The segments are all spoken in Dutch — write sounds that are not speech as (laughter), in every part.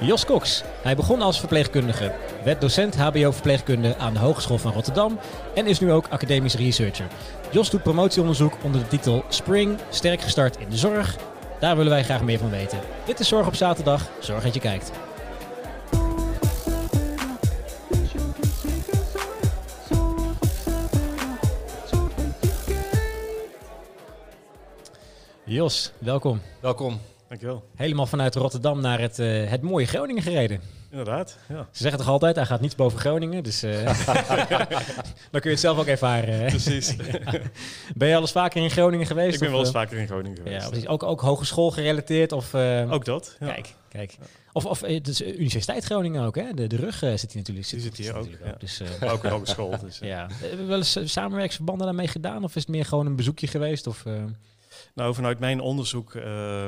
Jos Cox. Hij begon als verpleegkundige, werd docent HBO-verpleegkunde aan de Hogeschool van Rotterdam en is nu ook academisch researcher. Jos doet promotieonderzoek onder de titel Spring, sterk gestart in de zorg. Daar willen wij graag meer van weten. Dit is Zorg op zaterdag. Zorg dat je kijkt. Jos, welkom. Welkom. Dankjewel. Helemaal vanuit Rotterdam naar het, uh, het mooie Groningen gereden. Inderdaad, ja. Ze zeggen toch altijd, hij gaat niets boven Groningen. Dus uh, (laughs) (laughs) dan kun je het zelf ook ervaren. Precies. ja. (laughs) Ben je al eens vaker in Groningen geweest? Ik ben wel eens uh, vaker in Groningen geweest. Ja, precies. Ook, ook hogeschool gerelateerd? Of, ook dat, ja. Kijk, kijk. Of, of dus Universiteit Groningen ook, hè? De, de rug zit hier natuurlijk. Die zit hier ook, ook. Ja. Dus, ook een hogeschool. Dus, ja. Hebben we wel eens samenwerksverbanden daarmee gedaan? Of is het meer gewoon een bezoekje geweest? Of, nou, vanuit mijn onderzoek uh,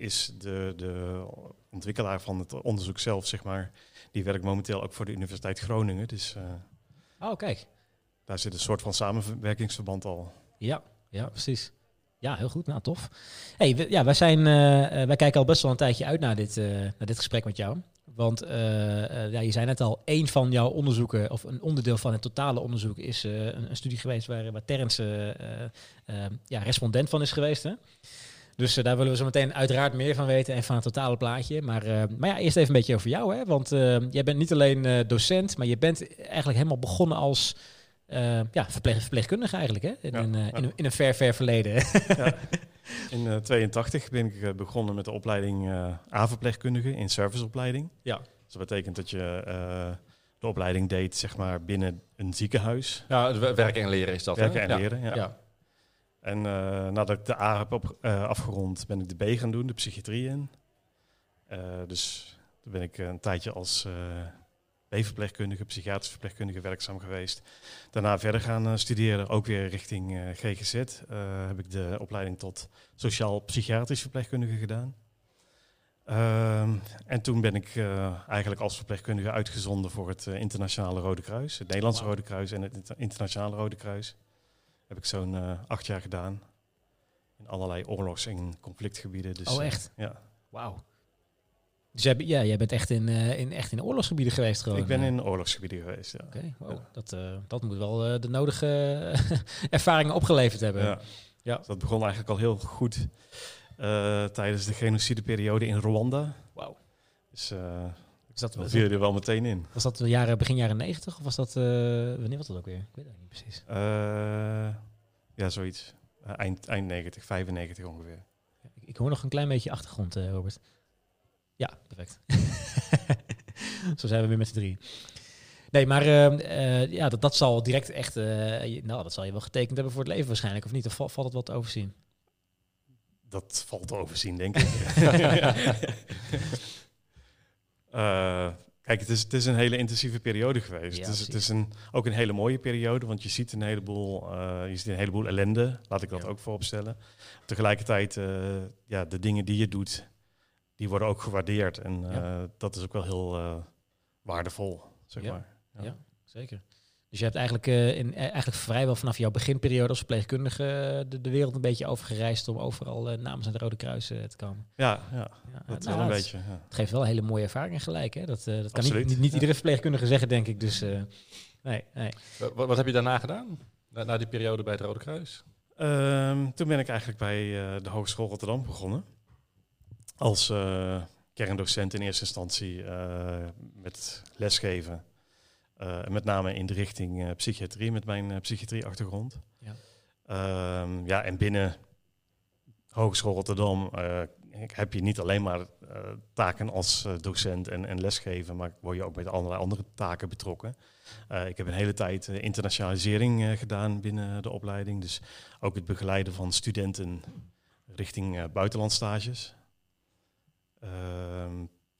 is de, de ontwikkelaar van het onderzoek zelf, zeg maar, die werkt momenteel ook voor de Universiteit Groningen. Dus uh, oh, kijk. Daar zit een soort van samenwerkingsverband al. Ja, ja, precies. Ja, heel goed. Nou, tof. Hey, we, ja, wij, zijn, uh, wij kijken al best wel een tijdje uit naar dit, uh, naar dit gesprek met jou. Want ja, je zei net al, één van jouw onderzoeken, of een onderdeel van het totale onderzoek, is een, een, studie geweest waar, waar Terrence ja, respondent van is geweest. Hè? Dus uh, daar willen we zo meteen uiteraard meer van weten en van het totale plaatje. Maar, uh, maar ja, eerst even een beetje over jou. Hè? Want uh, jij bent niet alleen docent, maar je bent eigenlijk helemaal begonnen als ja, verpleeg, verpleegkundige eigenlijk. Hè? In, ja, een, ja. in, een, in, een ver, ver verleden. (laughs) Ja. In 82 ben ik begonnen met de opleiding A-verpleegkundige in serviceopleiding. Ja. Dus dat betekent dat je de opleiding deed zeg maar, binnen een ziekenhuis. Ja, werken en leren is dat. Werken hè? en leren, ja. En uh, nadat ik de A heb op, uh, afgerond, ben ik de B gaan doen, de psychiatrie in. Uh, dus toen ben ik een tijdje als B-verpleegkundige, psychiatrisch verpleegkundige werkzaam geweest. Daarna verder gaan studeren, ook weer richting GGZ. heb ik de opleiding tot sociaal-psychiatrisch verpleegkundige gedaan. Ehm, en toen ben ik eigenlijk als verpleegkundige uitgezonden voor het Internationale Rode Kruis, het Nederlandse wow. Rode Kruis en het Internationale Rode Kruis heb ik zo'n uh, acht jaar gedaan. In allerlei oorlogs- en conflictgebieden. Dus, oh, echt? Uh, ja. Wauw. Dus jij, ja, jij bent echt in, uh, in, echt in oorlogsgebieden geweest gewoon? Ik ben in oorlogsgebieden geweest, ja. Oké, okay, wow. ja. dat, dat moet wel de nodige (laughs) ervaringen opgeleverd hebben. Ja. ja. Dus dat begon eigenlijk al heel goed tijdens de genocideperiode in Rwanda. Wauw. Dus... Is dat, dat viel er wel meteen in. Was dat jaren, begin jaren 90 of was dat, uh, wanneer was dat ook weer? Ik weet het niet precies. Uh, ja, zoiets. Uh, eind, eind 90, 95 ongeveer. Ik, ik, hoor nog een klein beetje achtergrond, Robert. Ja, perfect. (laughs) Zo zijn we weer met z'n drie. Nee, maar uh, ja, dat, dat zal direct echt, nou, dat zal je wel getekend hebben voor het leven waarschijnlijk, of niet? Of valt het wat te overzien? Dat valt te overzien, denk ik. (laughs) (laughs) Uh, kijk, het is, het is een hele intensieve periode geweest. Ja, het is, het is een, ook een hele mooie periode, want je ziet een heleboel, uh, je ziet een heleboel ellende, laat ik dat Ja. ook vooropstellen. Tegelijkertijd, uh, ja, de dingen die je doet, die worden ook gewaardeerd. En Ja. dat is ook wel heel waardevol, zeg Ja. maar. Ja. Zeker. Dus je hebt eigenlijk, uh, in, eigenlijk vrijwel vanaf jouw beginperiode als verpleegkundige uh, de, de wereld een beetje overgereisd om overal uh, namens het Rode Kruis te komen. Ja, ja, Ja, dat nou, wel een het- beetje. Ja. Het geeft wel een hele mooie ervaring gelijk. Hè? Dat, dat kan niet, Absoluut. niet, niet iedere verpleegkundige zeggen, denk ik. Dus eh, nee, nee. Wat, wat heb je daarna gedaan? Na, na die periode bij het Rode Kruis? Ehm, toen ben ik eigenlijk bij eh, de Hogeschool Rotterdam begonnen. Als eh, kerndocent in eerste instantie eh, met lesgeven. Eh, met name in de richting eh, psychiatrie, met mijn eh, psychiatrie-achtergrond. Ja. Ehm, ja, en binnen Hogeschool Rotterdam heb je niet alleen maar taken als docent en, en lesgeven, maar word je ook met allerlei andere taken betrokken. Ik heb een hele tijd internationalisering gedaan binnen de opleiding. Dus ook het begeleiden van studenten richting buitenlandstages.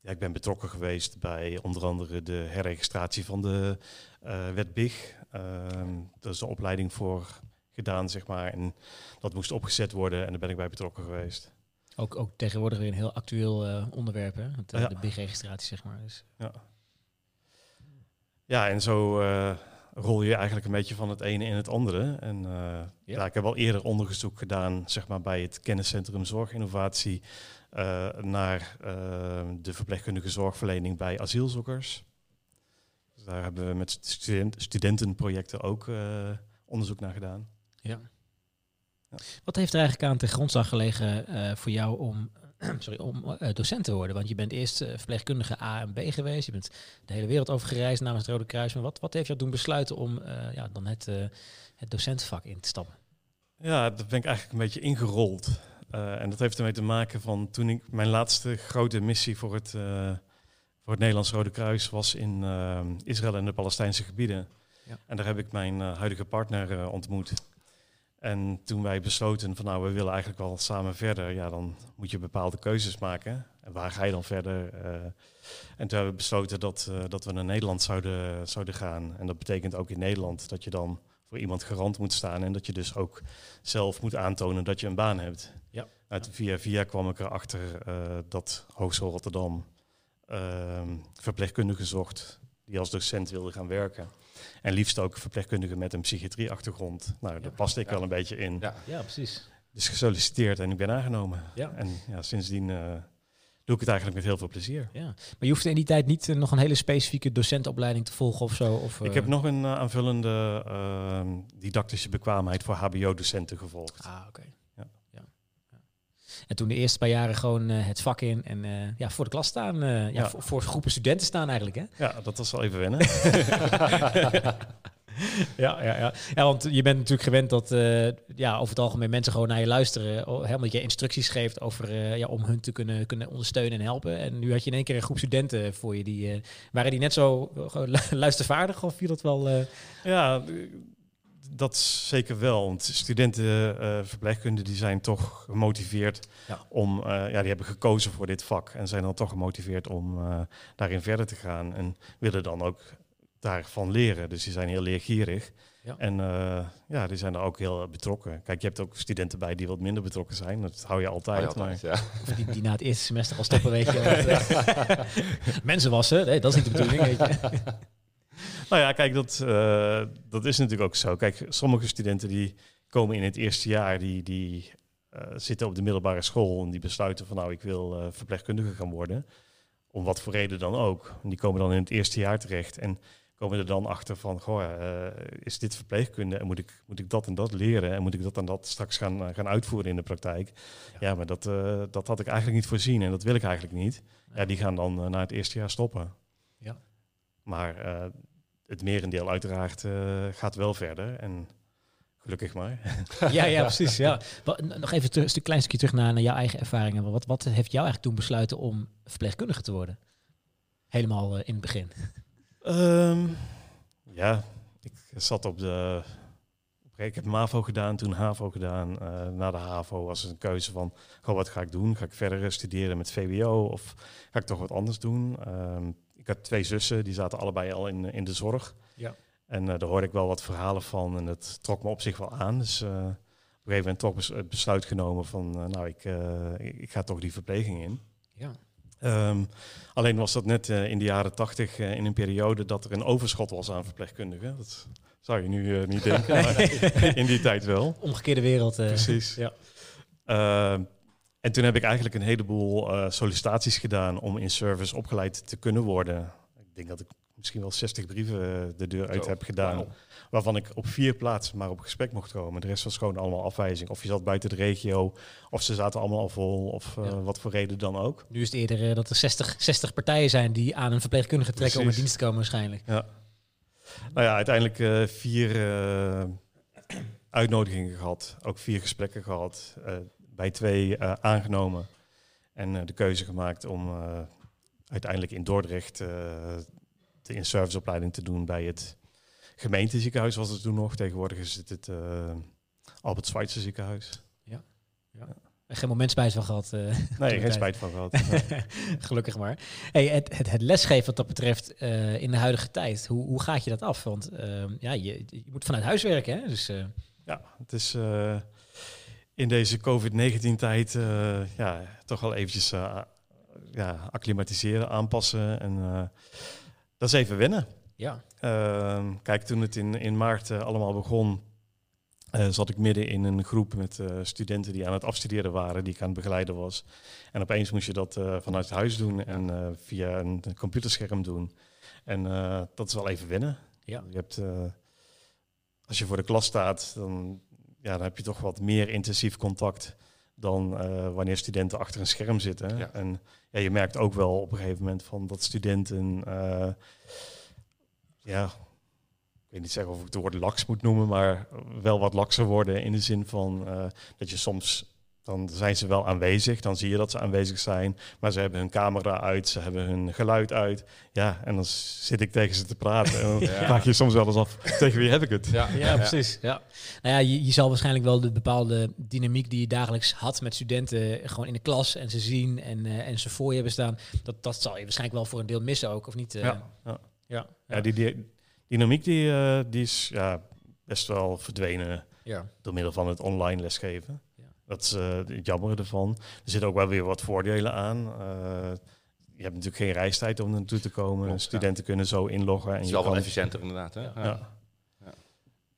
Ja, ik ben betrokken geweest bij onder andere de herregistratie van de eh, wet BIG. Ehm dat is de opleiding voor gedaan, zeg maar. En dat moest opgezet worden en daar ben ik bij betrokken geweest. Ook, ook tegenwoordig weer een heel actueel eh, onderwerp, hè? Het, eh, Ja. De big-registratie, zeg maar. Dus, Ja, ja en zo rol je eigenlijk een beetje van het ene in het andere. En ja. ik heb al eerder onderzoek gedaan zeg maar, bij het kenniscentrum Zorginnovatie naar eh, de verpleegkundige zorgverlening bij asielzoekers. Dus daar hebben we met student, studentenprojecten ook eh, onderzoek naar gedaan. Ja. Ja. Wat heeft er eigenlijk aan ten grondslag gelegen eh, voor jou om, (clears throat) sorry, om eh, docent te worden? Want je bent eerst eh, verpleegkundige A en B geweest. Je bent de hele wereld over gereisd namens het Rode Kruis. Maar wat, wat heeft jou doen besluiten om eh, ja, dan het, eh, het docentenvak in te stappen? Ja, dat ben ik eigenlijk een beetje ingerold. Eh, en dat heeft ermee te maken van toen ik mijn laatste grote missie voor het, eh, voor het Nederlands Rode Kruis was in eh, Israël en de Palestijnse gebieden. Ja. En daar heb ik mijn huidige partner ontmoet. En toen wij besloten van nou, we willen eigenlijk wel samen verder, ja, dan moet je bepaalde keuzes maken. En waar ga je dan verder? En toen hebben we besloten dat, dat we naar Nederland zouden, zouden gaan. En dat betekent ook in Nederland dat je dan voor iemand garant moet staan en dat je dus ook zelf moet aantonen dat je een baan hebt. Uit via via kwam ik erachter eh dat Hogeschool Rotterdam ehm verpleegkundigen zocht die als docent wilde gaan werken. En liefst ook verpleegkundigen met een psychiatrieachtergrond. Nou, daar paste ik Ja. wel een beetje in. Ja. Ja, precies. Dus gesolliciteerd en ik ben aangenomen. Ja. En ja, sindsdien eh, doe ik het eigenlijk met heel veel plezier. Ja. Maar je hoefde in die tijd niet eh, nog een hele specifieke docentenopleiding te volgen of zo? Of, Ik heb nog een aanvullende ehm, didactische bekwaamheid voor HBO-docenten gevolgd. Ah, oké. En toen de eerste paar jaren gewoon eh, het vak in en eh, ja, voor de klas staan. eh, ja, Ja. Voor, voor groepen studenten staan eigenlijk, hè? Ja, dat was wel even wennen. (laughs) ja, ja, ja. ja, want je bent natuurlijk gewend dat ja, over het algemeen mensen gewoon naar je luisteren. oh, Helemaal dat je instructies geeft over, ja, om hun te kunnen, kunnen ondersteunen en helpen. En nu had je in één keer een groep studenten voor je. Die, waren die net zo (laughs) luistervaardig of viel dat wel... Ja, dat zeker wel. Want studenten eh verpleegkunde die zijn toch gemotiveerd Ja. om, eh, ja, die hebben gekozen voor dit vak en zijn dan toch gemotiveerd om eh, daarin verder te gaan en willen dan ook daarvan leren. Dus die zijn heel leergierig. Ja. En eh, ja, die zijn er ook heel betrokken. Kijk, je hebt ook studenten bij die wat minder betrokken zijn. Dat hou je altijd. Oh ja, maar- altijd, ja. of die, die na het eerste semester al stoppen, weet je. Want, (laughs) mensen wassen, nee, dat is niet de bedoeling, weet je. Nou ja, kijk, dat, eh, dat is natuurlijk ook zo. Kijk, sommige studenten die komen in het eerste jaar, die, die eh, zitten op de middelbare school en die besluiten van nou, ik wil eh, verpleegkundige gaan worden. Om wat voor reden dan ook. En die komen dan in het eerste jaar terecht en komen er dan achter van, goh, is dit verpleegkunde en moet ik, moet ik dat en dat leren en moet ik dat en dat straks gaan, gaan uitvoeren in de praktijk? Ja, maar dat, dat had ik eigenlijk niet voorzien en dat wil ik eigenlijk niet. Ja, die gaan dan na het eerste jaar stoppen. Ja. Maar het merendeel uiteraard eh, gaat wel verder. En gelukkig maar. (laughs) Ja, ja, precies. Ja. Nog even een klein stukje terug naar, naar jouw eigen ervaringen. Wat, wat heeft jou eigenlijk toen besluiten om verpleegkundige te worden? Helemaal eh, in het begin. Ehm, ja, ik zat op de... Ik heb MAVO gedaan, toen HAVO gedaan. Eh, na de HAVO was het een keuze van... Goh, wat ga ik doen? Ga ik verder studeren met VWO? Of ga ik toch wat anders doen? Ehm, had twee zussen, die zaten allebei al in, in de zorg. Ja. En eh, daar hoorde ik wel wat verhalen van. En het trok me op zich wel aan. Dus eh, op een gegeven moment toch bes- het besluit genomen van... eh, nou, ik, eh, ik ga toch die verpleging in. Ja. Ehm, alleen was dat net eh, in de jaren tachtig in een periode dat er een overschot was aan verpleegkundigen. Dat zou je nu eh, niet denken, (laughs) maar in die tijd wel. Omgekeerde wereld. eh. Precies. ja. En toen heb ik eigenlijk een heleboel eh, sollicitaties gedaan om in service opgeleid te kunnen worden. Ik denk dat ik misschien wel 60 brieven eh, de deur uit Zo, heb gedaan. Waarvan ik op vier plaatsen maar op gesprek mocht komen. De rest was gewoon allemaal afwijzing. Of je zat buiten de regio, of ze zaten allemaal al vol, of eh, Ja. wat voor reden dan ook. Nu is het eerder dat er 60, 60 partijen zijn die aan een verpleegkundige trekken om in dienst te komen waarschijnlijk. Ja. Nou ja, uiteindelijk eh, vier eh, uitnodigingen gehad. Ook vier gesprekken gehad. Bij twee eh, aangenomen. En eh, de keuze gemaakt om eh, uiteindelijk in Dordrecht de in-serviceopleiding te doen bij het gemeenteziekenhuis was het toen nog. Tegenwoordig is het het Albert Schweitzer ziekenhuis. Geen moment spijt van gehad. eh, Nee, geen spijt van gehad. (laughs) Gelukkig maar. Hey, het, het, het lesgeven wat dat betreft in de huidige tijd, hoe, hoe gaat je dat af? Want ehm, ja, je, je moet vanuit huis werken, hè? Dus Ja, het is in deze COVID-19-tijd eh, ja, toch wel eventjes eh, ja, acclimatiseren, aanpassen. En eh, dat is even wennen. ja. Ehm, kijk, toen het in, in maart allemaal begon, zat ik midden in een groep met studenten die aan het afstuderen waren, die ik aan het begeleiden was. En opeens moest je dat vanuit huis doen en via een computerscherm doen. En dat is wel even wennen. Ja. Je hebt, als je voor de klas staat, dan, ja, dan heb je toch wat meer intensief contact dan eh, wanneer studenten achter een scherm zitten. Ja. En ja, je merkt ook wel op een gegeven moment van dat studenten, eh, ja, ik weet niet zeggen of ik het woord laks moet noemen, maar wel wat lakser worden in de zin van eh, dat je soms dan zijn ze wel aanwezig, dan zie je dat ze aanwezig zijn, maar ze hebben hun camera uit, ze hebben hun geluid uit. Ja, en dan zit ik tegen ze te praten en dan (laughs) Ja. vraag je soms wel eens af, tegen wie heb ik het? Ja, Ja, precies. Ja. Nou ja, je, je zal waarschijnlijk wel de bepaalde dynamiek die je dagelijks had met studenten gewoon in de klas en ze zien en, eh, en ze voor je hebben staan, dat, dat zal je waarschijnlijk wel voor een deel missen ook, of niet? eh? Ja, ja. ja. Ja, die, die dynamiek die, eh, die is ja, best wel verdwenen ja. door middel van het online lesgeven. Dat is eh, het jammer ervan. Er zitten ook wel weer wat voordelen aan. Eh, je hebt natuurlijk geen reistijd om er naartoe te komen. Klopt, Studenten kunnen zo inloggen. En Het is je wel wel kan, efficiënter inderdaad. Hè? Ja. ja. Ja.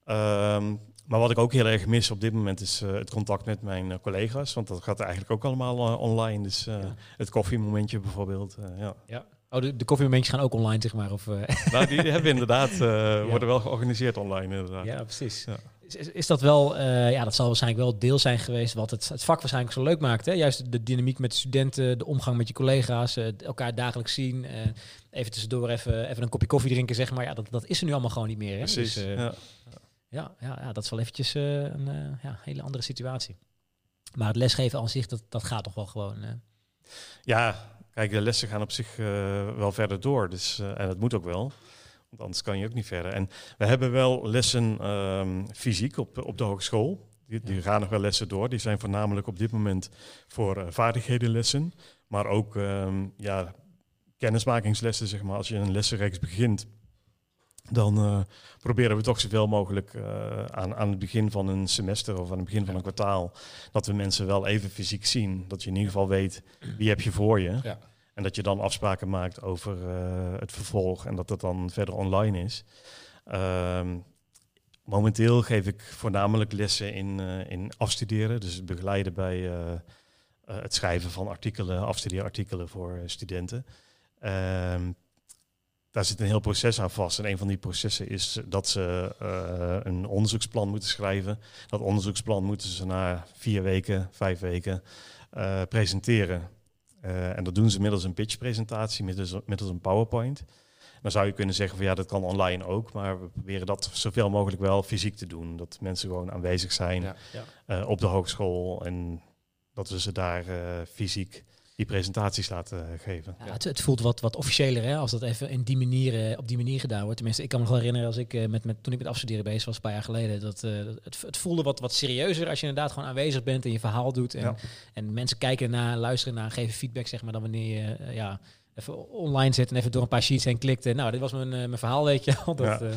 Ehm, maar wat ik ook heel erg mis op dit moment is eh, het contact met mijn eh, collega's. Want dat gaat eigenlijk ook allemaal online. Dus eh, Ja. het koffiemomentje bijvoorbeeld. eh, ja. ja. Oh, de, de koffiemomentjes gaan ook online, zeg maar. Of, eh, nou, die hebben inderdaad, eh, (laughs) worden wel georganiseerd online inderdaad. ja, precies. Is, dat wel, eh, ja, dat zal waarschijnlijk wel deel zijn geweest wat het, het vak waarschijnlijk zo leuk maakt. Hè? Juist de dynamiek met de studenten, de omgang met je collega's, eh, elkaar dagelijks zien. eh, even tussendoor even, even een kopje koffie drinken, zeg maar. Ja, dat, dat is er nu allemaal gewoon niet meer. Hè? Precies. Dus, ja. Ja, ja, ja, dat is wel eventjes een ja, hele andere situatie. Maar het lesgeven aan zich, dat, dat gaat toch wel gewoon. Ja, kijk, de lessen gaan op zich wel verder door. Dus, en dat moet ook wel. Want anders kan je ook niet verder. En we hebben wel lessen ehm, fysiek op, op de hogeschool. Die, die gaan nog wel lessen door. Die zijn voornamelijk op dit moment voor eh, vaardighedenlessen. Maar ook ehm, ja, kennismakingslessen, zeg maar. Als je een lessenreeks begint, dan eh, proberen we toch zoveel mogelijk eh, aan, aan het begin van een semester of aan het begin van een kwartaal, dat we mensen wel even fysiek zien. Dat je in ieder geval weet wie heb je voor je. Ja. En dat je dan afspraken maakt over eh, het vervolg en dat dat dan verder online is. Ehm, momenteel geef ik voornamelijk lessen in, eh, in afstuderen, dus begeleiden bij eh, het schrijven van artikelen, afstudeerartikelen voor studenten. Ehm, daar zit een heel proces aan vast. En een van die processen is dat ze een onderzoeksplan moeten schrijven. Dat onderzoeksplan moeten ze na vier weken, vijf weken presenteren. Eh, en dat doen ze middels een pitchpresentatie, middels, middels een PowerPoint. Dan zou je kunnen zeggen van ja, dat kan online ook, maar we proberen dat zoveel mogelijk wel fysiek te doen. Dat mensen gewoon aanwezig zijn Ja. Ja. eh, op de hogeschool en dat we ze daar eh, fysiek die presentaties laten eh, geven. Ja, het, het voelt wat, wat officiëler hè, als dat even in die manier, eh, op die manier gedaan wordt. Tenminste, ik kan me nog wel herinneren als ik eh, met, met, toen ik met afstuderen bezig was, een paar jaar geleden. Dat, eh, het, het voelde wat, wat serieuzer als je inderdaad gewoon aanwezig bent en je verhaal doet. En, Ja. en mensen kijken naar, luisteren naar, geven feedback, zeg maar, dan wanneer je ja, even online zit en even door een paar sheets heen klikt. en nou, dit was mijn, eh, mijn verhaal, weet je wel. (laughs) Dat, Ja. (laughs)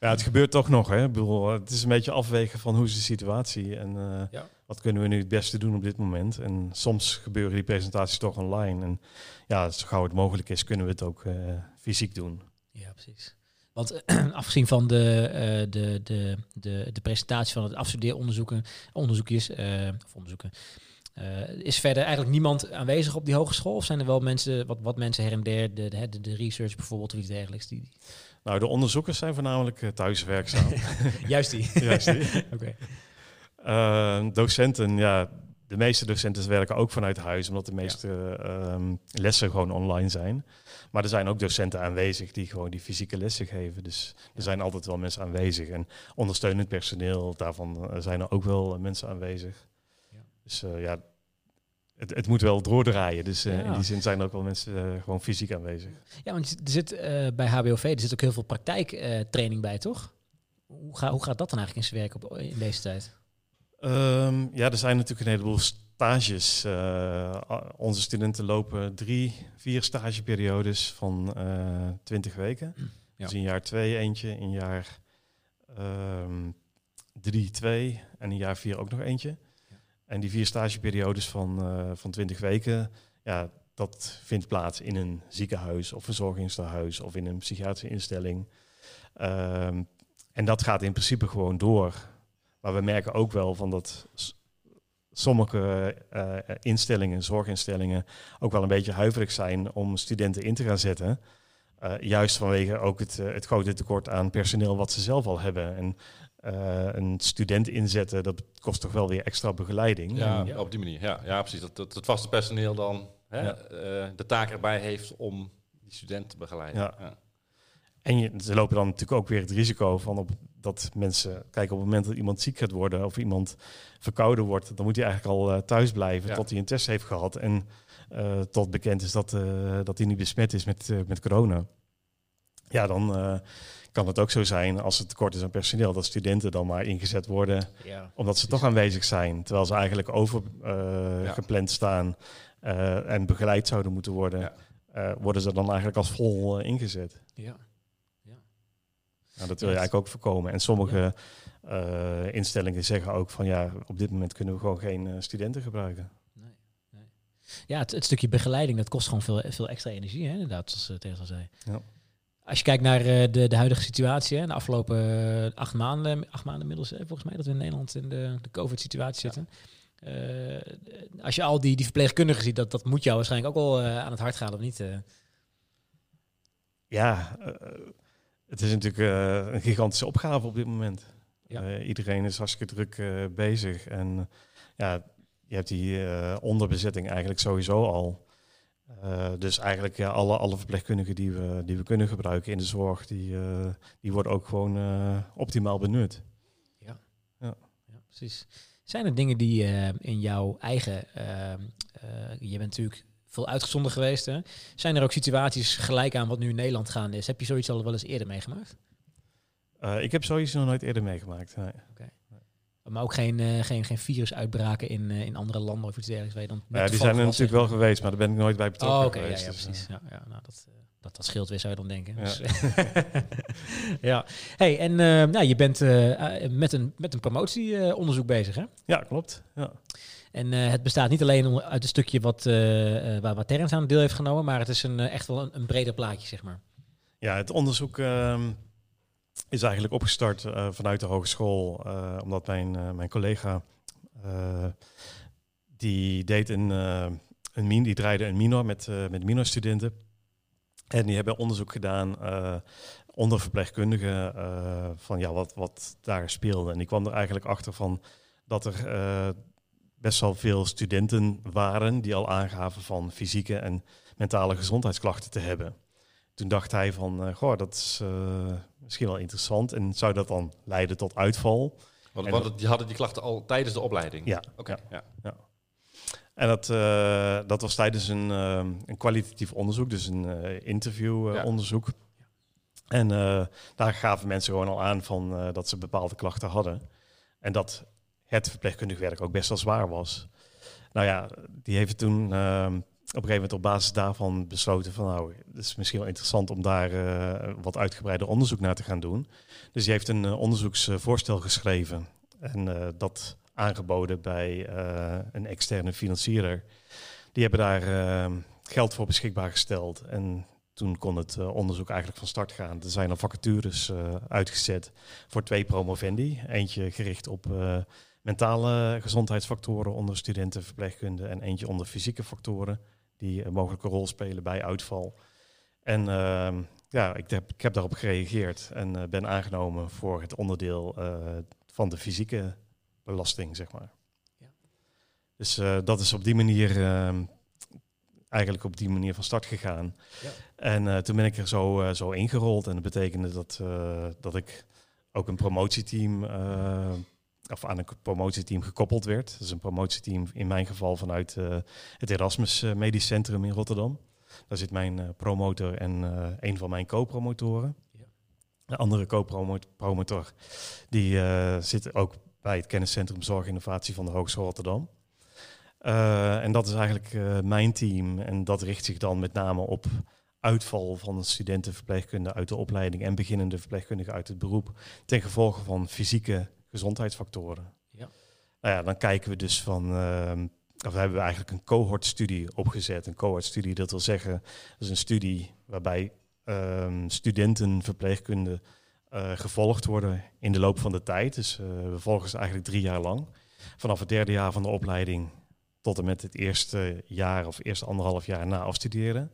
Ja, het gebeurt toch nog. Hè? Ik bedoel, het is een beetje afwegen van hoe is de situatie en eh, Ja. Wat kunnen we nu het beste doen op dit moment. En soms gebeuren die presentaties toch online. En ja, zo gauw het mogelijk is, kunnen we het ook eh, fysiek doen. Ja, precies. Want (clears throat) afgezien van de, eh, de, de, de, de presentatie van het afstudeeronderzoeken, onderzoekjes, eh, of onderzoeken, is verder eigenlijk niemand aanwezig op die hogeschool? Of zijn er wel mensen, wat, wat mensen her en der, de, de, de research bijvoorbeeld of iets dergelijks? Die, Nou, de onderzoekers zijn voornamelijk thuis werkzaam. (laughs) Juist die. (laughs) Juist die. (laughs) Oké. Eh, docenten, ja, de meeste docenten werken ook vanuit huis, omdat de meeste ehm, lessen gewoon online zijn. Maar er zijn ook docenten aanwezig die gewoon die fysieke lessen geven. Dus er zijn altijd wel mensen aanwezig. En ondersteunend personeel, daarvan eh, zijn er ook wel eh, mensen aanwezig. Ja. Dus ja, het, het moet wel doordraaien. Dus Ja. in die zin zijn er ook wel mensen gewoon fysiek aanwezig. Ja, want er zit bij HBOV er zit ook heel veel praktijktraining bij, toch? Hoe, ga, hoe gaat dat dan eigenlijk in zijn werk op, in deze tijd? Ehm, ja, er zijn natuurlijk een heleboel stages. Eh, onze studenten lopen drie, vier stageperiodes van eh 20 weken. Ja. Dus in jaar twee eentje, in jaar ehm, drie twee en in jaar vier ook nog eentje. Ja. En die vier stageperiodes van, eh van 20 weken, ja, dat vindt plaats in een ziekenhuis of verzorgingstehuis of in een psychiatrische instelling. Ehm, en dat gaat in principe gewoon door Maar we merken ook wel van dat sommige eh, instellingen, zorginstellingen, ook wel een beetje huiverig zijn om studenten in te gaan zetten. Eh, juist vanwege ook het, eh, het grote tekort aan personeel wat ze zelf al hebben. En eh, een student inzetten, dat kost toch wel weer extra begeleiding. Ja, op die manier. Ja, ja precies. Dat, dat het vaste personeel dan hè, Ja. eh, de taak erbij heeft om die student te begeleiden. Ja. Ja. En je, ze lopen dan natuurlijk ook weer het risico van op, dat mensen... Kijk, op het moment dat iemand ziek gaat worden of iemand verkouden wordt... dan moet hij eigenlijk al eh, thuis blijven Ja. tot hij een test heeft gehad. En eh, tot bekend is dat, eh, dat hij niet besmet is met, met corona. Ja, dan kan het ook zo zijn als het tekort is aan personeel... dat studenten dan maar ingezet worden Ja. omdat ze toch aanwezig zijn. Terwijl ze eigenlijk overgepland Ja. gepland staan en begeleid zouden moeten worden... Worden ze dan eigenlijk als vol ingezet. Ja. Nou, dat wil je eigenlijk ook voorkomen. En sommige eh, instellingen zeggen ook van ja, op dit moment kunnen we gewoon geen eh, studenten gebruiken. Nee, nee. Ja, het, het stukje begeleiding, dat kost gewoon veel, veel extra energie, hè, inderdaad, zoals uh, al zei. Ja. Als je kijkt naar de, de huidige situatie, hè, de afgelopen acht maanden, acht maanden inmiddels, hè, volgens mij dat we in Nederland in de, de COVID-situatie zitten. Als je al die, die verpleegkundigen ziet, dat, dat moet jou waarschijnlijk ook wel aan het hart gaan, of niet? Ja, het is natuurlijk eh, een gigantische opgave op dit moment. Ja. Eh, iedereen is hartstikke druk eh, bezig. En ja, je hebt die onderbezetting eigenlijk sowieso al. Dus eigenlijk ja, alle, alle verpleegkundigen die we, die we kunnen gebruiken in de zorg, die, die worden ook gewoon optimaal benut. Ja. Ja. ja, precies. Zijn er dingen die uh, in jouw eigen, je bent natuurlijk veel uitgezonden geweest, hè? zijn er ook situaties gelijk aan wat nu in Nederland gaande is? Heb je zoiets al wel eens eerder meegemaakt? Uh, ik heb zoiets nog nooit eerder meegemaakt. Nee. Okay. Maar ook geen, uh, geen, geen virusuitbraken in, uh, in andere landen of iets dergelijks? Waar je dan ja, die zijn er natuurlijk wel geweest, maar daar ben ik nooit bij betrokken oh, okay, geweest. Ja, ja dus, precies. Ja, ja, nou, dat, dat, dat scheelt weer, zou je dan denken. Ja. Dus, (laughs) ja. Hey, en nou, je bent met, een, met een promotieonderzoek bezig, hè? Ja, klopt. Ja. En uh, het bestaat niet alleen uit een stukje wat, uh, waar, waar Terrence aan deel heeft genomen, maar het is een, echt wel een, breder plaatje, zeg maar. Ja, het onderzoek uh, is eigenlijk opgestart vanuit de hogeschool, omdat mijn, mijn collega die deed een, een min, die draaide een minor met, met minorstudenten. En die hebben onderzoek gedaan onder verpleegkundigen van ja, wat, wat daar speelde. En die kwam er eigenlijk achter van dat er best wel veel studenten waren die al aangaven van fysieke en mentale gezondheidsklachten te hebben. Toen dacht hij van, uh, goh, dat is uh, misschien wel interessant. En zou dat dan leiden tot uitval? Want, want die hadden die klachten al tijdens de opleiding? Ja. Oké. Okay, ja. ja. En dat, uh, dat was tijdens een, een kwalitatief onderzoek, dus een interviewonderzoek. Ja. En daar gaven mensen gewoon al aan van dat ze bepaalde klachten hadden. En dat het verpleegkundig werk ook best wel zwaar was. Nou ja, die heeft toen uh, op een gegeven moment op basis daarvan besloten van nou, het is misschien wel interessant om daar uh, wat uitgebreider onderzoek naar te gaan doen. Dus die heeft een uh, onderzoeksvoorstel geschreven en uh, dat aangeboden bij een externe financierder. Die hebben daar geld voor beschikbaar gesteld en toen kon het onderzoek eigenlijk van start gaan. Er zijn al vacatures uitgezet voor twee promovendi. Eentje gericht op mentale gezondheidsfactoren onder studenten verpleegkunde en eentje onder fysieke factoren die een mogelijke rol spelen bij uitval. En uh, ja, ik heb, ik heb daarop gereageerd en uh, ben aangenomen voor het onderdeel uh, van de fysieke belasting, zeg maar. Ja. Dus uh, dat is op die manier ehm, eigenlijk op die manier van start gegaan. Ja. En toen ben ik er zo, zo ingerold en dat betekende dat, dat ik ook een promotieteam of aan een promotieteam gekoppeld werd. Dat is een promotieteam in mijn geval vanuit uh, het Erasmus uh, Medisch Centrum in Rotterdam. Daar zit mijn uh, promotor en een van mijn co-promotoren. Ja. De andere co-promotor die zit ook bij het kenniscentrum Zorginnovatie van de Hogeschool Rotterdam. En dat is eigenlijk mijn team en dat richt zich dan met name op uitval van studentenverpleegkunde uit de opleiding en beginnende verpleegkundigen uit het beroep ten gevolge van fysieke gezondheidsfactoren. Ja. Nou ja, dan kijken we dus van, uh, of hebben we eigenlijk een cohortstudie opgezet. Een cohortstudie, dat wil zeggen, dat is een studie waarbij um, studenten verpleegkunde eh, gevolgd worden in de loop van de tijd. Dus eh, we volgen ze eigenlijk drie jaar lang. Vanaf het derde jaar van de opleiding tot en met het eerste jaar of eerste anderhalf jaar na afstuderen.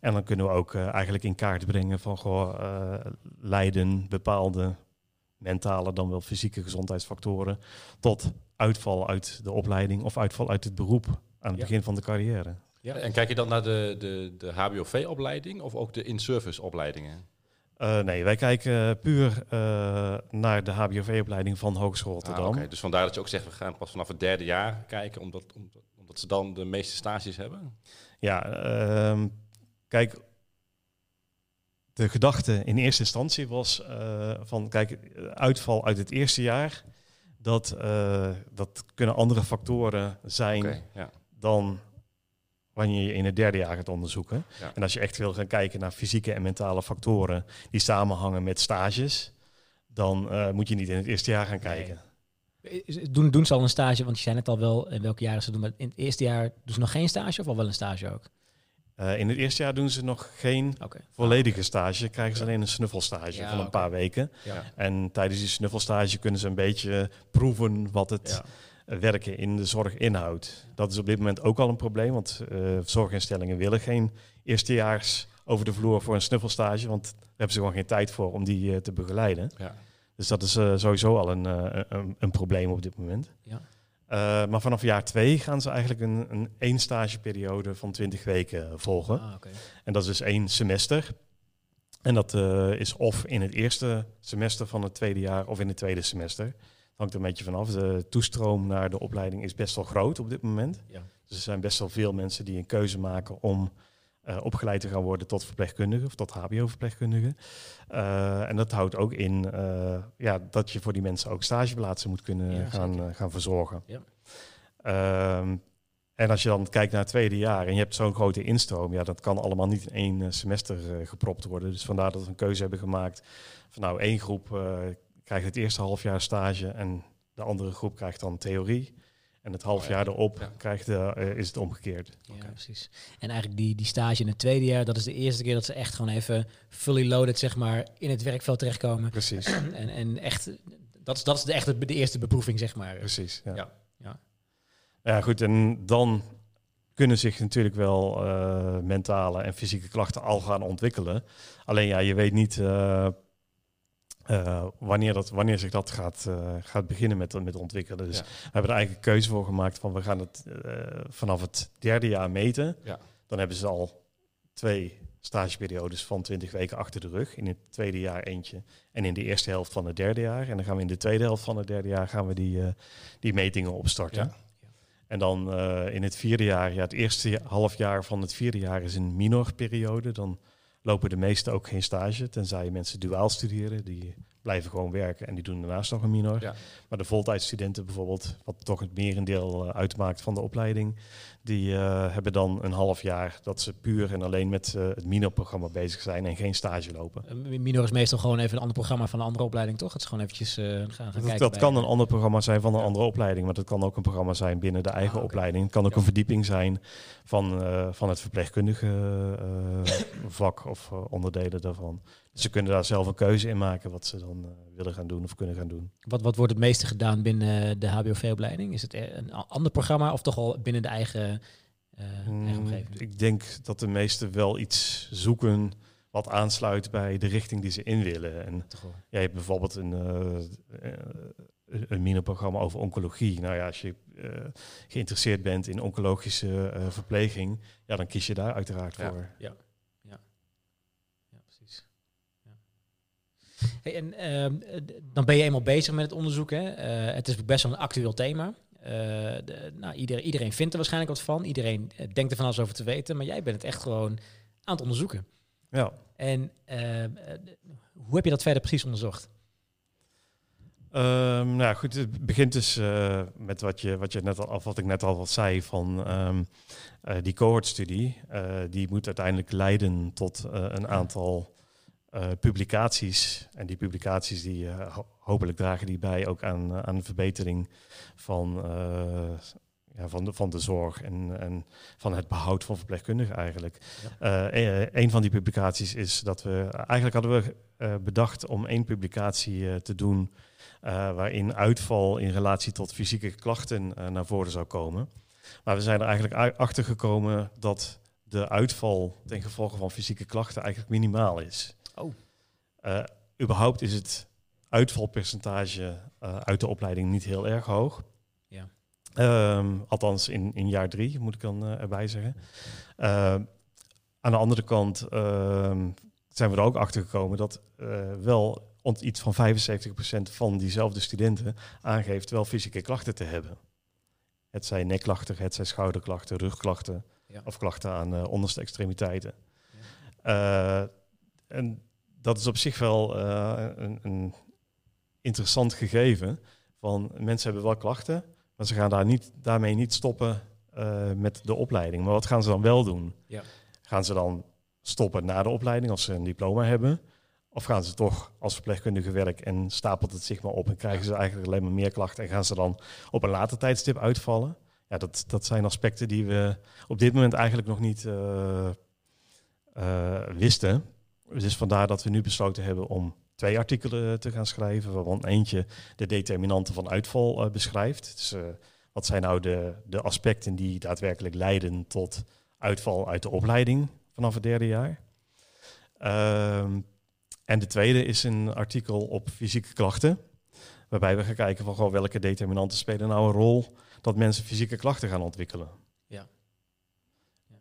En dan kunnen we ook eh, eigenlijk in kaart brengen van goh, lijden bepaalde mentale dan wel fysieke gezondheidsfactoren tot uitval uit de opleiding of uitval uit het beroep aan het Ja. begin van de carrière. Ja. En kijk je dan naar de, de, de HBOV-opleiding of ook de in-service opleidingen? Eh, nee, wij kijken puur eh, naar de HBOV-opleiding van Hogeschool Ah, Rotterdam. oké. Dus vandaar dat je ook zegt, we gaan pas vanaf het derde jaar kijken, omdat, omdat, omdat ze dan de meeste stages hebben. Ja, ehm, kijk, de gedachte in eerste instantie was eh, van, kijk, uitval uit het eerste jaar, dat, eh, dat kunnen andere factoren zijn ja. dan wanneer je in het derde jaar gaat onderzoeken. Ja. En als je echt wil gaan kijken naar fysieke en mentale factoren die samenhangen met stages, dan eh, moet je niet in het eerste jaar gaan kijken. Doen ze al een stage? Want je zei net al wel in welke jaren ze doen. Maar in het eerste jaar doen ze nog geen stage of al wel een stage ook? Eh, in het eerste jaar doen ze nog geen volledige stage, krijgen ze alleen een snuffelstage Ja, van een paar weken. Ja. En tijdens die snuffelstage kunnen ze een beetje proeven wat het werken in de zorg inhoudt. Dat is op dit moment ook al een probleem, want eh, zorginstellingen willen geen eerstejaars over de vloer voor een snuffelstage, want daar hebben ze gewoon geen tijd voor om die eh, te begeleiden. Ja. Dus dat is sowieso al een, een, een probleem op dit moment. Ja. Eh, maar vanaf jaar twee gaan ze eigenlijk een, een één stageperiode van 20 weken volgen. Ah. En dat is dus één semester. En dat eh, is of in het eerste semester van het tweede jaar of in het tweede semester. Hangt er een beetje vanaf. De toestroom naar de opleiding is best wel groot op dit moment. Ja. Dus er zijn best wel veel mensen die een keuze maken om eh, opgeleid te gaan worden tot verpleegkundige of tot HBO-verpleegkundige. Eh, en dat houdt ook in eh, ja, dat je voor die mensen ook stageplaatsen moet kunnen Ja, gaan, gaan verzorgen. Ja. Ehm, en als je dan kijkt naar het tweede jaar en je hebt zo'n grote instroom, ja, dat kan allemaal niet in één semester gepropt worden. Dus vandaar dat we een keuze hebben gemaakt van nou, één groep krijgt het eerste half jaar stage en de andere groep krijgt dan theorie. En het half Oh ja. jaar erop Ja. krijgt, de, eh, is het omgekeerd. Ja, precies. En eigenlijk die, die stage in het tweede jaar, dat is de eerste keer dat ze echt gewoon even fully loaded, zeg maar, in het werkveld terechtkomen. Precies, (clears throat) En, en echt, dat is, dat is de, echt de, de eerste beproeving, zeg maar. precies. Ja. Ja. Ja. ja, goed. En dan kunnen zich natuurlijk wel eh, mentale en fysieke klachten al gaan ontwikkelen. Alleen ja, je weet niet eh, eh, wanneer, dat, wanneer zich dat gaat, eh, gaat beginnen met, met ontwikkelen. Dus Ja. we hebben er eigenlijk een keuze voor gemaakt van we gaan het eh, vanaf het derde jaar meten. Ja. Dan hebben ze al twee stageperiodes van 20 weken achter de rug. In het tweede jaar eentje en in de eerste helft van het derde jaar. En dan gaan we in de tweede helft van het derde jaar gaan we die, die metingen opstarten. Ja. En dan in het vierde jaar, ja, het eerste half jaar van het vierde jaar is een minorperiode. Dan lopen de meesten ook geen stage, tenzij mensen duaal studeren. Die blijven gewoon werken en die doen daarnaast nog een minor. Ja. Maar de voltijdstudenten bijvoorbeeld, wat toch het merendeel eh, uitmaakt van de opleiding, die eh, hebben dan een half jaar dat ze puur en alleen met eh, het minorprogramma bezig zijn en geen stage lopen. Minor is meestal gewoon even een ander programma van een andere opleiding, toch? Het is gewoon eventjes eh, gaan, gaan Dat, kijken. dat bij- kan een ander programma zijn van een Ja. andere opleiding, maar dat kan ook een programma zijn binnen de eigen Ah, opleiding. Het kan ook Ja. een verdieping zijn van, eh, van het verpleegkundige eh, (laughs) vak of eh, onderdelen daarvan. Ze kunnen daar zelf een keuze in maken wat ze dan eh, willen gaan doen of kunnen gaan doen. Wat, wat wordt het meeste gedaan binnen de HBOV-opleiding? Is het er een ander programma of toch al binnen de eigen, eh, eigen Mm, omgeving? ik denk dat de meesten wel iets zoeken wat aansluit bij de richting die ze in willen. En je hebt bijvoorbeeld een, eh, een mini-programma over oncologie. Nou ja, als je geïnteresseerd bent in oncologische verpleging, ja, dan kies je daar uiteraard Ja. voor. Ja, precies. Ja. Hey, en ehm, eh, dan ben je eenmaal bezig met het onderzoek. Hè? Eh, het is best wel een actueel thema. Eh, de, nou, iedereen, iedereen vindt er waarschijnlijk wat van. Iedereen eh, denkt er van alles over te weten. Maar jij bent het echt gewoon aan het onderzoeken. Ja. En ehm, eh, hoe heb je dat verder precies onderzocht? Ehm, nou goed, het begint dus met wat, je, wat, je net al, wat ik net al wat zei van die cohortstudie. Eh, die moet uiteindelijk leiden tot een aantal eh, publicaties. En die publicaties die eh, ho- hopelijk dragen die bij ook aan, aan de verbetering van, eh, ja, van, de, van de zorg en, en van het behoud van verpleegkundigen eigenlijk. Ja. een van die publicaties is dat we eigenlijk hadden we bedacht om één publicatie te doen waarin uitval in relatie tot fysieke klachten naar voren zou komen. Maar we zijn er eigenlijk achter gekomen dat de uitval ten gevolge van fysieke klachten eigenlijk minimaal is. Oh. Uh, überhaupt is het uitvalpercentage uh, uit de opleiding niet heel erg hoog. Ja. Um, althans in, in jaar drie, moet ik dan uh, erbij zeggen. aan de andere kant ehm, zijn we er ook achter gekomen dat wel iets van 75% van diezelfde studenten aangeeft wel fysieke klachten te hebben. Het zijn nekklachten, het zijn schouderklachten, rugklachten ja. of klachten aan onderste extremiteiten. Ja. En dat is op zich wel uh, een, een, interessant gegeven. Van mensen hebben wel klachten, maar ze gaan daar niet, daarmee niet stoppen met de opleiding. Maar wat gaan ze dan wel doen? Ja. Gaan ze dan stoppen na de opleiding als ze een diploma hebben? Of gaan ze toch als verpleegkundige werk en stapelt het zich maar op en krijgen ze eigenlijk alleen maar meer klachten en gaan ze dan op een later tijdstip uitvallen? Ja, dat, dat zijn aspecten die we op dit moment eigenlijk nog niet uh, uh, wisten. Dus vandaar dat we nu besloten hebben om twee artikelen te gaan schrijven, waarvan eentje de determinanten van uitval uh, beschrijft. Dus wat zijn nou de, de aspecten die daadwerkelijk leiden tot uitval uit de opleiding vanaf het derde jaar? Ehm, en de tweede is een artikel op fysieke klachten. Waarbij we gaan kijken van welke determinanten spelen nou een rol dat mensen fysieke klachten gaan ontwikkelen. Ja.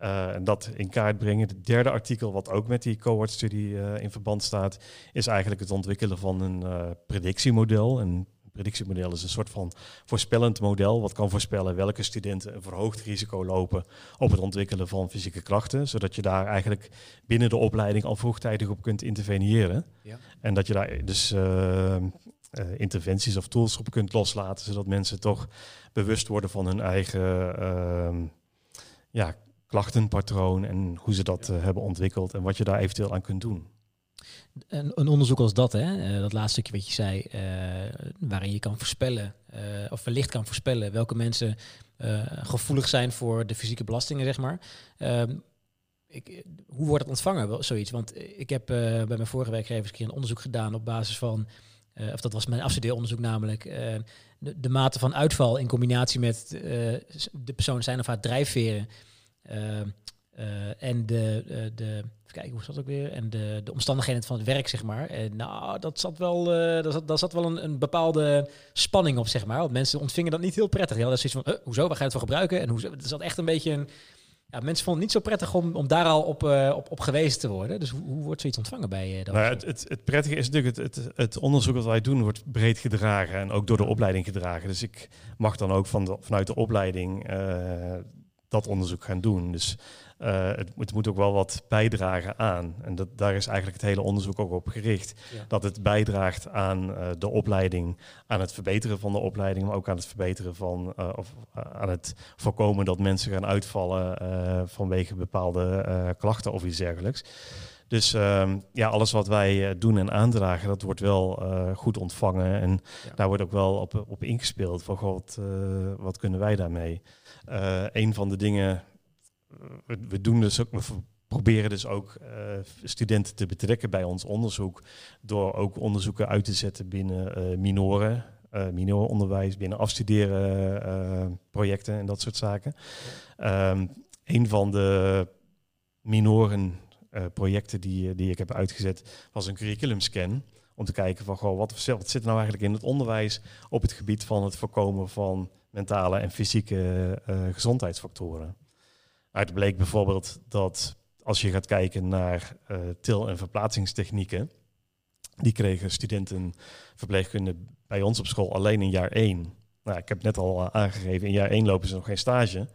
En dat in kaart brengen. Het derde artikel, wat ook met die cohortstudie uh, in verband staat, is eigenlijk het ontwikkelen van een uh, predictiemodel. Een predictiemodel is een soort van voorspellend model, wat kan voorspellen welke studenten een verhoogd risico lopen op het ontwikkelen van fysieke klachten, zodat je daar eigenlijk binnen de opleiding al vroegtijdig op kunt interveneren. Ja. En dat je daar dus uh, interventies of tools op kunt loslaten, zodat mensen toch bewust worden van hun eigen uh, ja, klachtenpatroon en hoe ze dat uh, hebben ontwikkeld en wat je daar eventueel aan kunt doen. Een, een onderzoek als dat, hè, uh, dat laatste stukje wat je zei, uh, waarin je kan voorspellen, uh, of wellicht kan voorspellen welke mensen gevoelig zijn voor de fysieke belastingen, zeg maar. Ehm, ik, hoe wordt het ontvangen, zoiets? Want ik heb bij mijn vorige werkgevers een keer een onderzoek gedaan op basis van, of dat was mijn afstudeeronderzoek namelijk, de, de, mate van uitval in combinatie met de persoon zijn of haar drijfveren. Ehm, en de, de kijken, hoe zat het ook weer? En de, de omstandigheden van het werk, zeg maar. En nou, dat zat wel, uh, dat zat, dat zat wel een, een, bepaalde spanning op, zeg maar. Want mensen ontvingen dat niet heel prettig. Ja, dat is iets van, uh, hoezo, waar ga je het voor gebruiken? En hoe het zat echt een beetje een... Ja, mensen vonden het niet zo prettig om, om daar al op, op, op gewezen te worden. Dus hoe, hoe wordt zoiets ontvangen bij uh, nou, het, het, het, prettige is natuurlijk, het, het, het, onderzoek dat wij doen wordt breed gedragen en ook door de opleiding gedragen. Dus ik mag dan ook van de, vanuit de opleiding dat onderzoek gaan doen. Dus uh, het, het, moet ook wel wat bijdragen aan. En dat, daar is eigenlijk het hele onderzoek ook op gericht. Ja. Dat het bijdraagt aan uh, de opleiding, aan het verbeteren van de opleiding, maar ook aan het verbeteren van, uh, of aan het voorkomen dat mensen gaan uitvallen vanwege bepaalde klachten of iets dergelijks. Dus ehm, ja, alles wat wij doen en aandragen, dat wordt wel goed ontvangen. En ja. daar wordt ook wel op, op ingespeeld van, god, wat kunnen wij daarmee? Een van de dingen we, doen dus ook, we proberen dus ook uh, studenten te betrekken bij ons onderzoek. Door ook onderzoeken uit te zetten binnen uh, minoren, uh, minorenonderwijs, binnen afstuderen projecten en dat soort zaken. Um, een van de minoren projecten die, die ik heb uitgezet was een curriculumscan. Om te kijken van goh, wat, wat zit er nou eigenlijk in het onderwijs op het gebied van het voorkomen van mentale en fysieke gezondheidsfactoren. Uit bleek bijvoorbeeld dat als je gaat kijken naar uh, til- en verplaatsingstechnieken, die kregen studenten verpleegkunde bij ons op school alleen in jaar 1. Nou, ik heb net al uh, aangegeven, in jaar 1 lopen ze nog geen stage. Nee.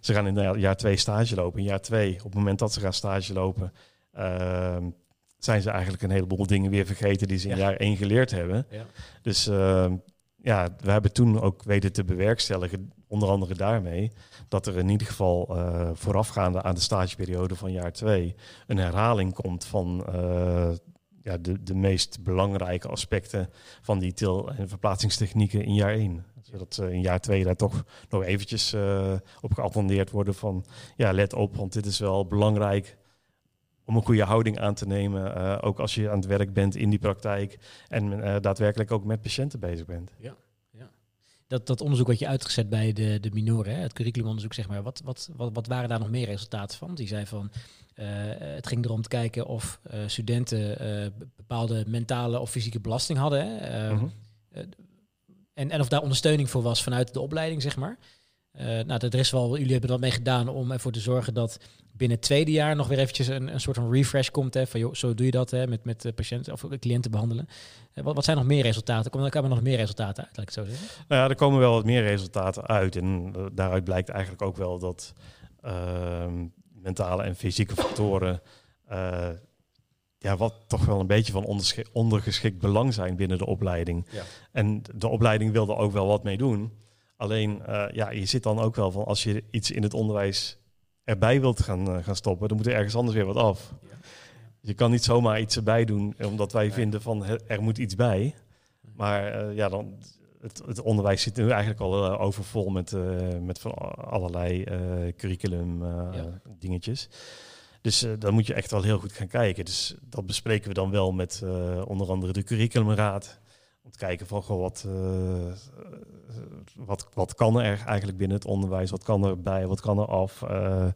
Ze gaan in jaar 2 stage lopen. In jaar 2, op het moment dat ze gaan stage lopen, uh, zijn ze eigenlijk een heleboel dingen weer vergeten die ze in ja. jaar 1 geleerd hebben. Ja. Dus ehm, ja, we hebben toen ook weten te bewerkstelligen, onder andere daarmee, dat er in ieder geval uh, voorafgaande aan de stageperiode van jaar 2 een herhaling komt van uh, ja, de, de meest belangrijke aspecten van die til- en verplaatsingstechnieken in jaar 1. Zodat ze in jaar twee daar toch nog eventjes op geattendeerd worden van... ja, let op, want dit is wel belangrijk om een goede houding aan te nemen. Uh, ook als je aan het werk bent in die praktijk en uh, daadwerkelijk ook met patiënten bezig bent. Ja, ja. Dat, dat onderzoek wat je uitgezet bij de, de minoren, hè, het curriculumonderzoek, zeg maar, wat, wat, wat, wat waren daar nog meer resultaten van? Die zei van, uh, het ging erom te kijken of studenten bepaalde mentale of fysieke belasting hadden. Hè, mm -hmm. en, en of daar ondersteuning voor was vanuit de opleiding, zeg maar. Nou, er is wel, jullie hebben dat mee gedaan om ervoor te zorgen dat binnen het tweede jaar nog weer eventjes een, een soort van refresh komt. Hè, van joh, zo doe je dat hè, met, met patiënten of cliënten behandelen. Uh, wat, wat zijn nog meer resultaten? Komen er nog meer resultaten uit, laat ik het zo zeggen? Nou ja, er komen wel wat meer resultaten uit. En uh, daaruit blijkt eigenlijk ook wel dat ehm, mentale en fysieke factoren ja, wat toch wel een beetje van ondergeschikt belang zijn binnen de opleiding. Ja. En de opleiding wilde ook wel wat mee doen. Alleen, uh, ja, je zit dan ook wel van als je iets in het onderwijs erbij wilt gaan, uh, gaan stoppen, dan moet er ergens anders weer wat af. Ja. Je kan niet zomaar iets erbij doen, omdat wij vinden van er moet iets bij. Maar uh, ja, dan, het, het, onderwijs zit nu eigenlijk al overvol met, met van allerlei curriculum ja. dingetjes. Dus dan moet je echt wel heel goed gaan kijken. Dus dat bespreken we dan wel met onder andere de curriculumraad. Om te kijken van goh, wat, wat, wat kan er eigenlijk binnen het onderwijs? Wat kan er bij? Wat kan er af? Uh,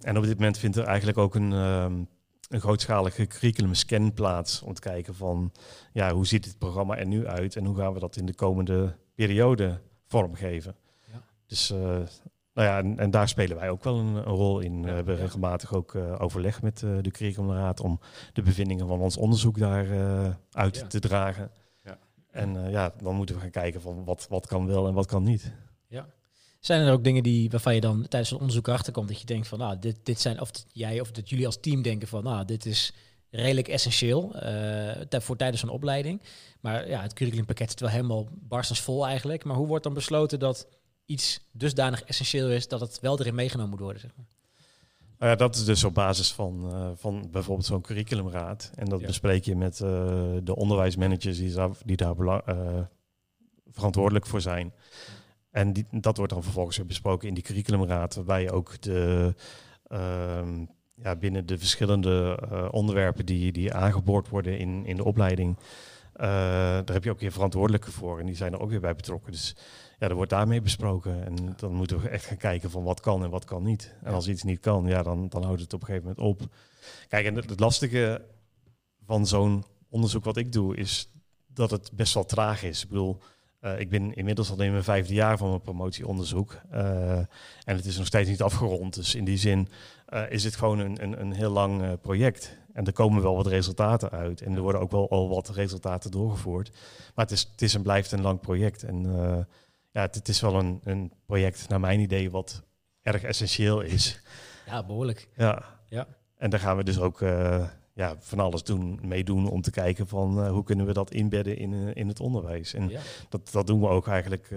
en op dit moment vindt er eigenlijk ook een, um, een grootschalige curriculum scan plaats. Om te kijken van ja, hoe ziet het programma er nu uit? En hoe gaan we dat in de komende periode vormgeven? Ja. Dus uh, nou ja, en, en, daar spelen wij ook wel een, een rol in. We hebben regelmatig ook uh, overleg met uh, de curriculumraad om de bevindingen van ons onderzoek daar uh, uit ja. te dragen. En uh, ja, dan moeten we gaan kijken van wat, wat kan wel en wat kan niet. Ja. Zijn er ook dingen die, waarvan je dan tijdens een onderzoek achterkomt dat je denkt van, nou, dit, dit zijn, of jij of dat jullie als team denken van, nou, dit is redelijk essentieel uh, voor tijdens een opleiding. Maar ja, het curriculumpakket is wel helemaal barstensvol eigenlijk. Maar hoe wordt dan besloten dat iets dusdanig essentieel is dat het wel erin meegenomen moet worden? Zeg maar? Nou ja, dat is dus op basis van, uh, van bijvoorbeeld zo'n curriculumraad. En dat ja. bespreek je met uh, de onderwijsmanagers die daar, die daar uh, verantwoordelijk voor zijn. En die, dat wordt dan vervolgens weer besproken in die curriculumraad, waarbij je ook de, ehm, ja, binnen de verschillende onderwerpen die, die aangeboord worden in, in de opleiding, daar heb je ook weer verantwoordelijke voor. En die zijn er ook weer bij betrokken. Dus ja, er wordt daarmee besproken. En dan moeten we echt gaan kijken van wat kan en wat kan niet. En als iets niet kan, ja, dan, dan houdt het op een gegeven moment op. Kijk, en het, het lastige van zo'n onderzoek wat ik doe, is dat het best wel traag is. Ik bedoel, uh, ik ben inmiddels al in mijn vijfde jaar van mijn promotieonderzoek. Uh, en het is nog steeds niet afgerond. Dus in die zin uh, is het gewoon een, een, een heel lang project. En er komen wel wat resultaten uit. En er worden ook wel al wat resultaten doorgevoerd. Maar het is, het is en blijft een lang project. En ja, het, het, is wel een, een project, naar mijn idee, wat erg essentieel is. (laughs) Ja, behoorlijk. Ja. ja. En daar gaan we dus ook uh, ja, van alles doen, meedoen om te kijken van uh, hoe kunnen we dat inbedden in, uh, in het onderwijs. En ja. dat, dat doen we ook eigenlijk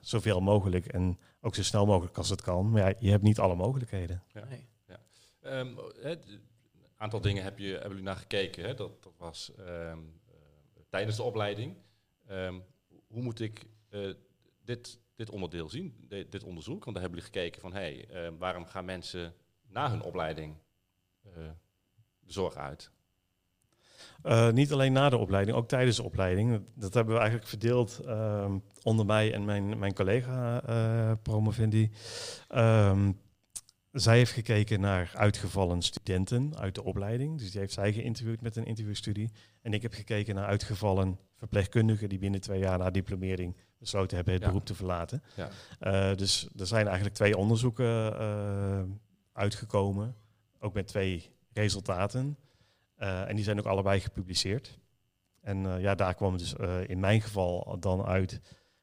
zoveel mogelijk en ook zo snel mogelijk als het kan. Maar ja, je hebt niet alle mogelijkheden. Ja. Nee. Ja. Um, het, aantal dingen heb je, hebben jullie naar gekeken. Hè? Dat, dat was um, tijdens de opleiding. Um, hoe moet ik dit, dit onderdeel zien, dit, dit onderzoek? Want daar hebben jullie gekeken van, hé, hey, uh, waarom gaan mensen na hun opleiding uh, de zorg uit? Uh, niet alleen na de opleiding, ook tijdens de opleiding. Dat hebben we eigenlijk verdeeld ehm, onder mij en mijn, mijn collega promovendi. Um, zij heeft gekeken naar uitgevallen studenten uit de opleiding. Dus die heeft zij geïnterviewd met een interviewstudie. En ik heb gekeken naar uitgevallen verpleegkundigen die binnen twee jaar na diplomering besloten hebben het ja. beroep te verlaten. Ja. Uh, dus er zijn eigenlijk twee onderzoeken uh, uitgekomen, ook met twee resultaten. Uh, en die zijn ook allebei gepubliceerd. En ja, daar kwam dus in mijn geval dan uit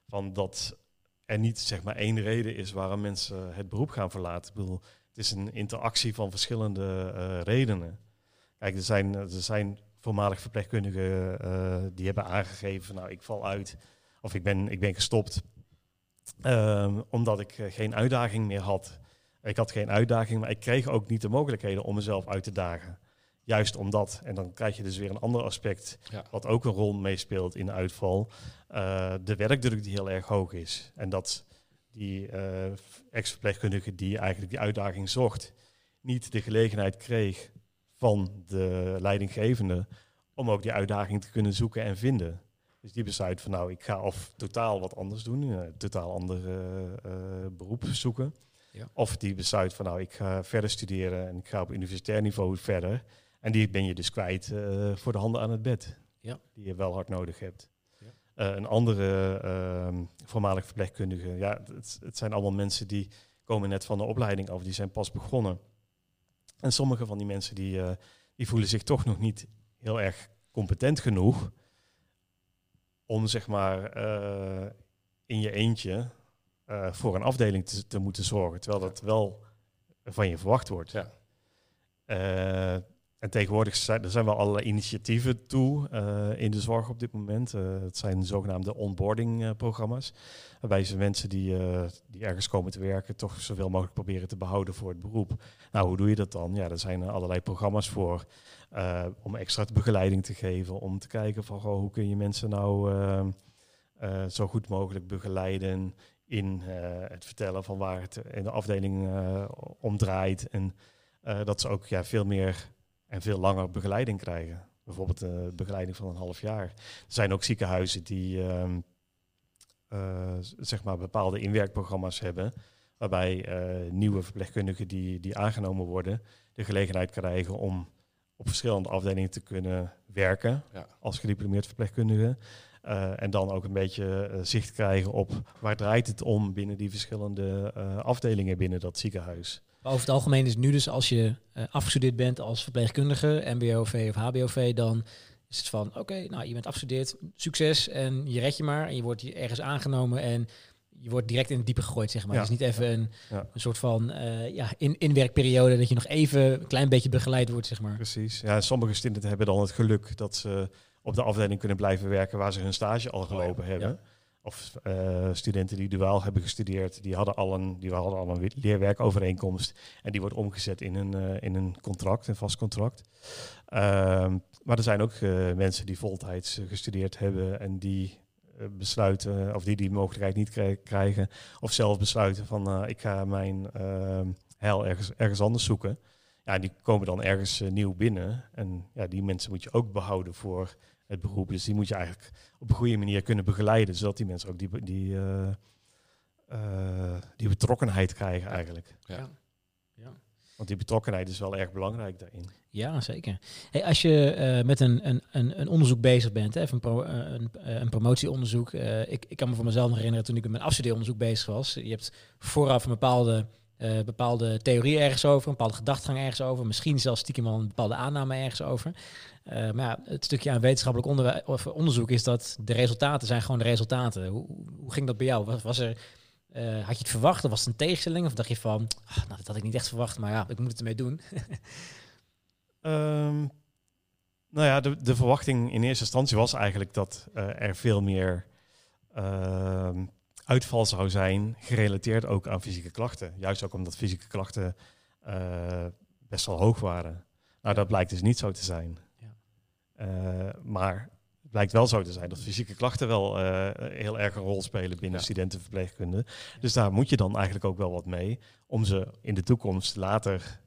van dat er niet zeg maar één reden is waarom mensen het beroep gaan verlaten. Ik bedoel, het is een interactie van verschillende redenen. Kijk, er zijn, er zijn voormalig verpleegkundigen die hebben aangegeven, nou ik val uit of ik ben, ik ben gestopt um, omdat ik uh, geen uitdaging meer had. Ik had geen uitdaging, maar ik kreeg ook niet de mogelijkheden om mezelf uit te dagen. juist omdat, en dan krijg je dus weer een ander aspect, Ja. wat ook een rol meespeelt in de uitval, eh, de werkdruk die heel erg hoog is. En dat die eh, ex-verpleegkundige die eigenlijk die uitdaging zocht, niet de gelegenheid kreeg van de leidinggevende om ook die uitdaging te kunnen zoeken en vinden. Dus die besluit van nou, ik ga of totaal wat anders doen, een totaal ander eh, eh, beroep zoeken. Ja. Of die besluit van nou, ik ga verder studeren en ik ga op universitair niveau verder. En die ben je dus kwijt eh, voor de handen aan het bed. Ja. Die je wel hard nodig hebt. Ja. Eh, een andere ehm voormalig verpleegkundige, ja, het, het zijn allemaal mensen die komen net van de opleiding af, die zijn pas begonnen. En sommige van die mensen die, eh, die voelen zich toch nog niet heel erg competent genoeg om zeg maar eh, in je eentje eh, voor een afdeling te, te moeten zorgen, terwijl dat wel van je verwacht wordt. Ja. En tegenwoordig zijn er zijn wel allerlei initiatieven toe eh, in de zorg op dit moment. Eh, het zijn zogenaamde onboarding eh, programma's. Waarbij ze mensen die, eh, die ergens komen te werken toch zoveel mogelijk proberen te behouden voor het beroep. Nou, hoe doe je dat dan? Ja, er zijn er allerlei programma's voor om extra begeleiding te geven. Om te kijken van goh, hoe kun je mensen nou zo goed mogelijk begeleiden in het vertellen van waar het in de afdeling om draait. En dat ze ook ja, veel meer en veel langer begeleiding krijgen. Bijvoorbeeld uh, begeleiding van een half jaar. Er zijn ook ziekenhuizen die ehm, uh, zeg maar bepaalde inwerkprogramma's hebben. Waarbij uh, nieuwe verpleegkundigen die, die aangenomen worden, de gelegenheid krijgen om op verschillende afdelingen te kunnen werken Ja. als gediplomeerd verpleegkundige. Uh, en dan ook een beetje uh, zicht krijgen op waar draait het om binnen die verschillende uh, afdelingen binnen dat ziekenhuis. Maar over het algemeen is nu dus als je uh, afgestudeerd bent als verpleegkundige, MBOV of HBOV, dan is het van oké, okay, nou je bent afgestudeerd, succes en je red je maar en je wordt hier ergens aangenomen en je wordt direct in het diepe gegooid, zeg maar. Ja. Het is niet even een, Ja. een soort van uh, ja, in, inwerkperiode dat je nog even een klein beetje begeleid wordt, zeg maar. Precies. Ja, sommige studenten hebben dan het geluk dat ze op de afdeling kunnen blijven werken waar ze hun stage al gelopen Oh ja. hebben. Of uh, studenten die duaal hebben gestudeerd, die hadden al een, die hadden al een leerwerkovereenkomst. En die wordt omgezet in een, uh, in een contract, een vast contract. Uh, maar er zijn ook uh, mensen die voltijds gestudeerd hebben en die besluiten, of die die mogelijkheid niet krijgen. Of zelf besluiten van ik ga mijn ehm, heil ergens, ergens anders zoeken. Ja, die komen dan ergens nieuw binnen. En ja, die mensen moet je ook behouden voor het beroep. Dus die moet je eigenlijk op een goede manier kunnen begeleiden, zodat die mensen ook die, die, uh, uh, die betrokkenheid krijgen eigenlijk. Ja. ja. Want die betrokkenheid is wel erg belangrijk daarin. Ja, zeker. Hey, als je uh, met een, een, een, onderzoek bezig bent, hè, een, pro, een, een, promotieonderzoek. Ik, ik kan me voor mezelf nog herinneren toen ik met mijn afstudeeronderzoek bezig was. Je hebt vooraf een bepaalde uh, bepaalde theorie ergens over, een bepaalde gedachtegang ergens over, misschien zelfs stiekem wel een bepaalde aanname ergens over. Uh, maar ja, het stukje aan wetenschappelijk of onderzoek is dat de resultaten zijn gewoon de resultaten. Hoe, hoe ging dat bij jou? Was, was er, uh, had je het verwacht of was het een tegenstelling? Of dacht je van, ah, nou, dat had ik niet echt verwacht, maar ja, ik moet het ermee doen? um, (laughs) nou ja, de, de verwachting in eerste instantie was eigenlijk dat er veel meer ehm, uitval zou zijn, gerelateerd ook aan fysieke klachten. Juist ook omdat fysieke klachten uh, best wel hoog waren. Nou, dat blijkt dus niet zo te zijn. Ja. Uh, maar het blijkt wel zo te zijn dat fysieke klachten wel uh, heel erg een rol spelen binnen Ja. studentenverpleegkunde. Dus daar moet je dan eigenlijk ook wel wat mee om ze in de toekomst later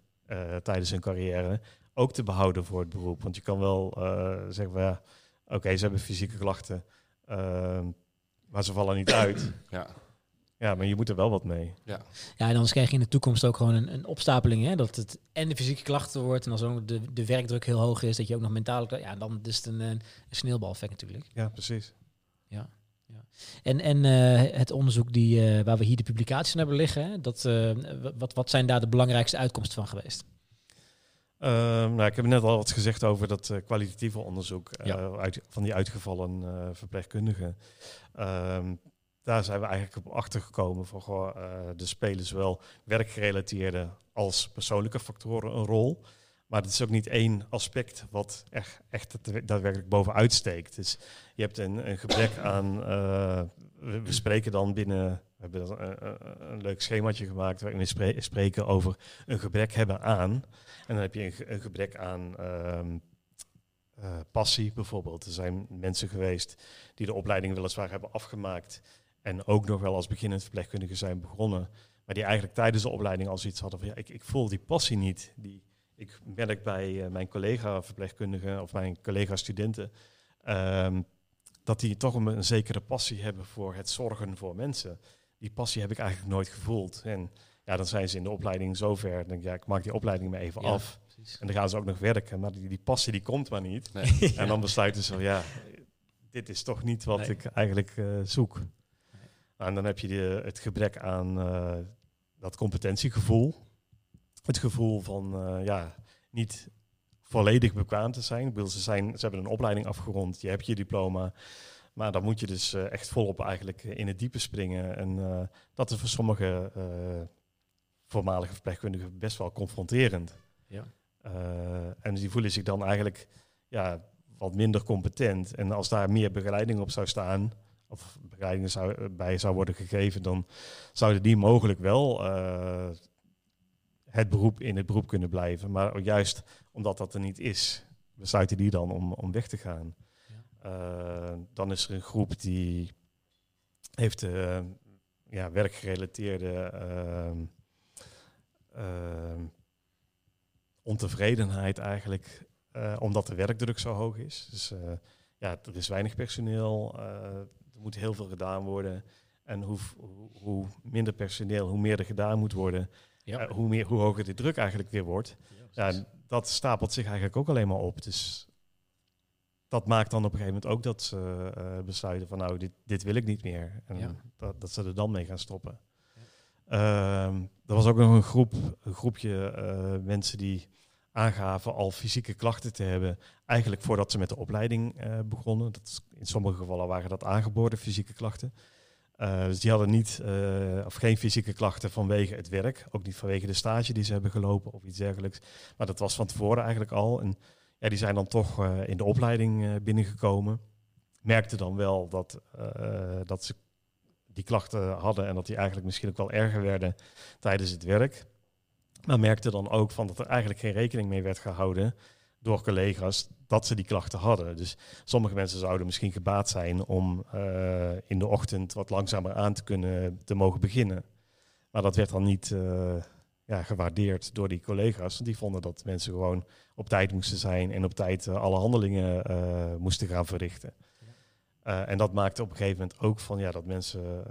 tijdens hun carrière ook te behouden voor het beroep. Want je kan wel zeggen, ja, oké, okay, ze hebben fysieke klachten. Ehm, maar ze vallen niet uit. (clears throat) Ja. Ja, maar je moet er wel wat mee. Ja. Ja, en anders krijg je in de toekomst ook gewoon een, een opstapeling. Hè? Dat het en de fysieke klachten wordt en als ook de, de werkdruk heel hoog is, dat je ook nog mentale... Ja, dan is het een, een sneeuwbaleffect natuurlijk. Ja, precies. Ja. ja. En, en uh, het onderzoek die, uh, waar we hier de publicaties van hebben liggen, hè? Dat, uh, wat, wat zijn daar de belangrijkste uitkomsten van geweest? Uh, nou, ik heb net al wat gezegd over dat uh, kwalitatieve onderzoek uh, Ja. uit, van die uitgevallen uh, verpleegkundigen. Ehm, daar zijn we eigenlijk op achtergekomen van goh, uh, er spelen zowel werkgerelateerde als persoonlijke factoren een rol. Maar het is ook niet één aspect wat echt, echt daadwerkelijk bovenuit steekt. Dus je hebt een, een gebrek aan uh, we, spreken dan binnen, we hebben een, een- een leuk schemaatje gemaakt waarin we spre- spreken over een gebrek hebben aan. En dan heb je een gebrek aan ehm, eh, passie bijvoorbeeld. Er zijn mensen geweest die de opleiding weliswaar hebben afgemaakt en ook nog wel als beginnend verpleegkundige zijn begonnen. Maar die eigenlijk tijdens de opleiding al zoiets hadden van ja, ik, ik voel die passie niet. Die, ik merk bij eh, mijn collega verpleegkundigen of mijn collega studenten ehm, dat die toch een, een zekere passie hebben voor het zorgen voor mensen. Die passie heb ik eigenlijk nooit gevoeld. En ja, dan zijn ze in de opleiding zover. Dan denk ik, ja, ik maak die opleiding maar even Ja, af. Precies. En dan gaan ze ook nog werken. Maar die, die passie die komt maar niet. Nee. (laughs) En dan besluiten ze, van, ja, dit is toch niet wat Nee. ik eigenlijk eh, zoek. En dan heb je de, het gebrek aan eh, dat competentiegevoel. Het gevoel van, eh, ja, niet volledig bekwaam te zijn. Ik bedoel, ze, zijn. ze hebben een opleiding afgerond, je hebt je diploma. Maar dan moet je dus eh, echt volop eigenlijk eh, in het diepe springen. En eh, dat is voor sommige eh, voormalige verpleegkundigen best wel confronterend. Ja. Eh, en die voelen zich dan eigenlijk ja, wat minder competent. En als daar meer begeleiding op zou staan, of begeleiding zou, eh, bij zou worden gegeven, dan zouden die mogelijk wel eh, het beroep in het beroep kunnen blijven. Maar juist omdat dat er niet is, besluiten die dan om, om weg te gaan. Dan is er een groep die heeft ja, werkgerelateerde ehm, ehm, ontevredenheid eigenlijk, eh, omdat de werkdruk zo hoog is. Dus eh, ja, er is weinig personeel, eh, er moet heel veel gedaan worden. En hoe, hoe, minder personeel, hoe meer er gedaan moet worden, Ja. hoe, meer, hoe hoger de druk eigenlijk weer wordt. Ja, dat stapelt zich eigenlijk ook alleen maar op. Dus dat maakt dan op een gegeven moment ook dat ze besluiten van nou, dit, dit wil ik niet meer. En Ja. dat, dat ze er dan mee gaan stoppen. Ehm, er was ook nog een groep, een groepje mensen die aangaven al fysieke klachten te hebben, eigenlijk voordat ze met de opleiding eh, begonnen. Dat in sommige gevallen waren dat aangeboren fysieke klachten. Eh, dus die hadden niet eh, of geen fysieke klachten vanwege het werk, ook niet vanwege de stage die ze hebben gelopen of iets dergelijks. Maar dat was van tevoren eigenlijk al. En ja, die zijn dan toch in de opleiding binnengekomen. Merkten dan wel dat, dat ze die klachten hadden en dat die eigenlijk misschien ook wel erger werden tijdens het werk. Maar merkte dan ook van dat er eigenlijk geen rekening mee werd gehouden door collega's dat ze die klachten hadden. Dus sommige mensen zouden misschien gebaat zijn om eh, in de ochtend wat langzamer aan te kunnen te mogen beginnen. Maar dat werd dan niet eh, ja, gewaardeerd door die collega's. Die vonden dat mensen gewoon op tijd moesten zijn en op tijd eh, alle handelingen moesten gaan verrichten. En dat maakte op een gegeven moment ook van ja, dat mensen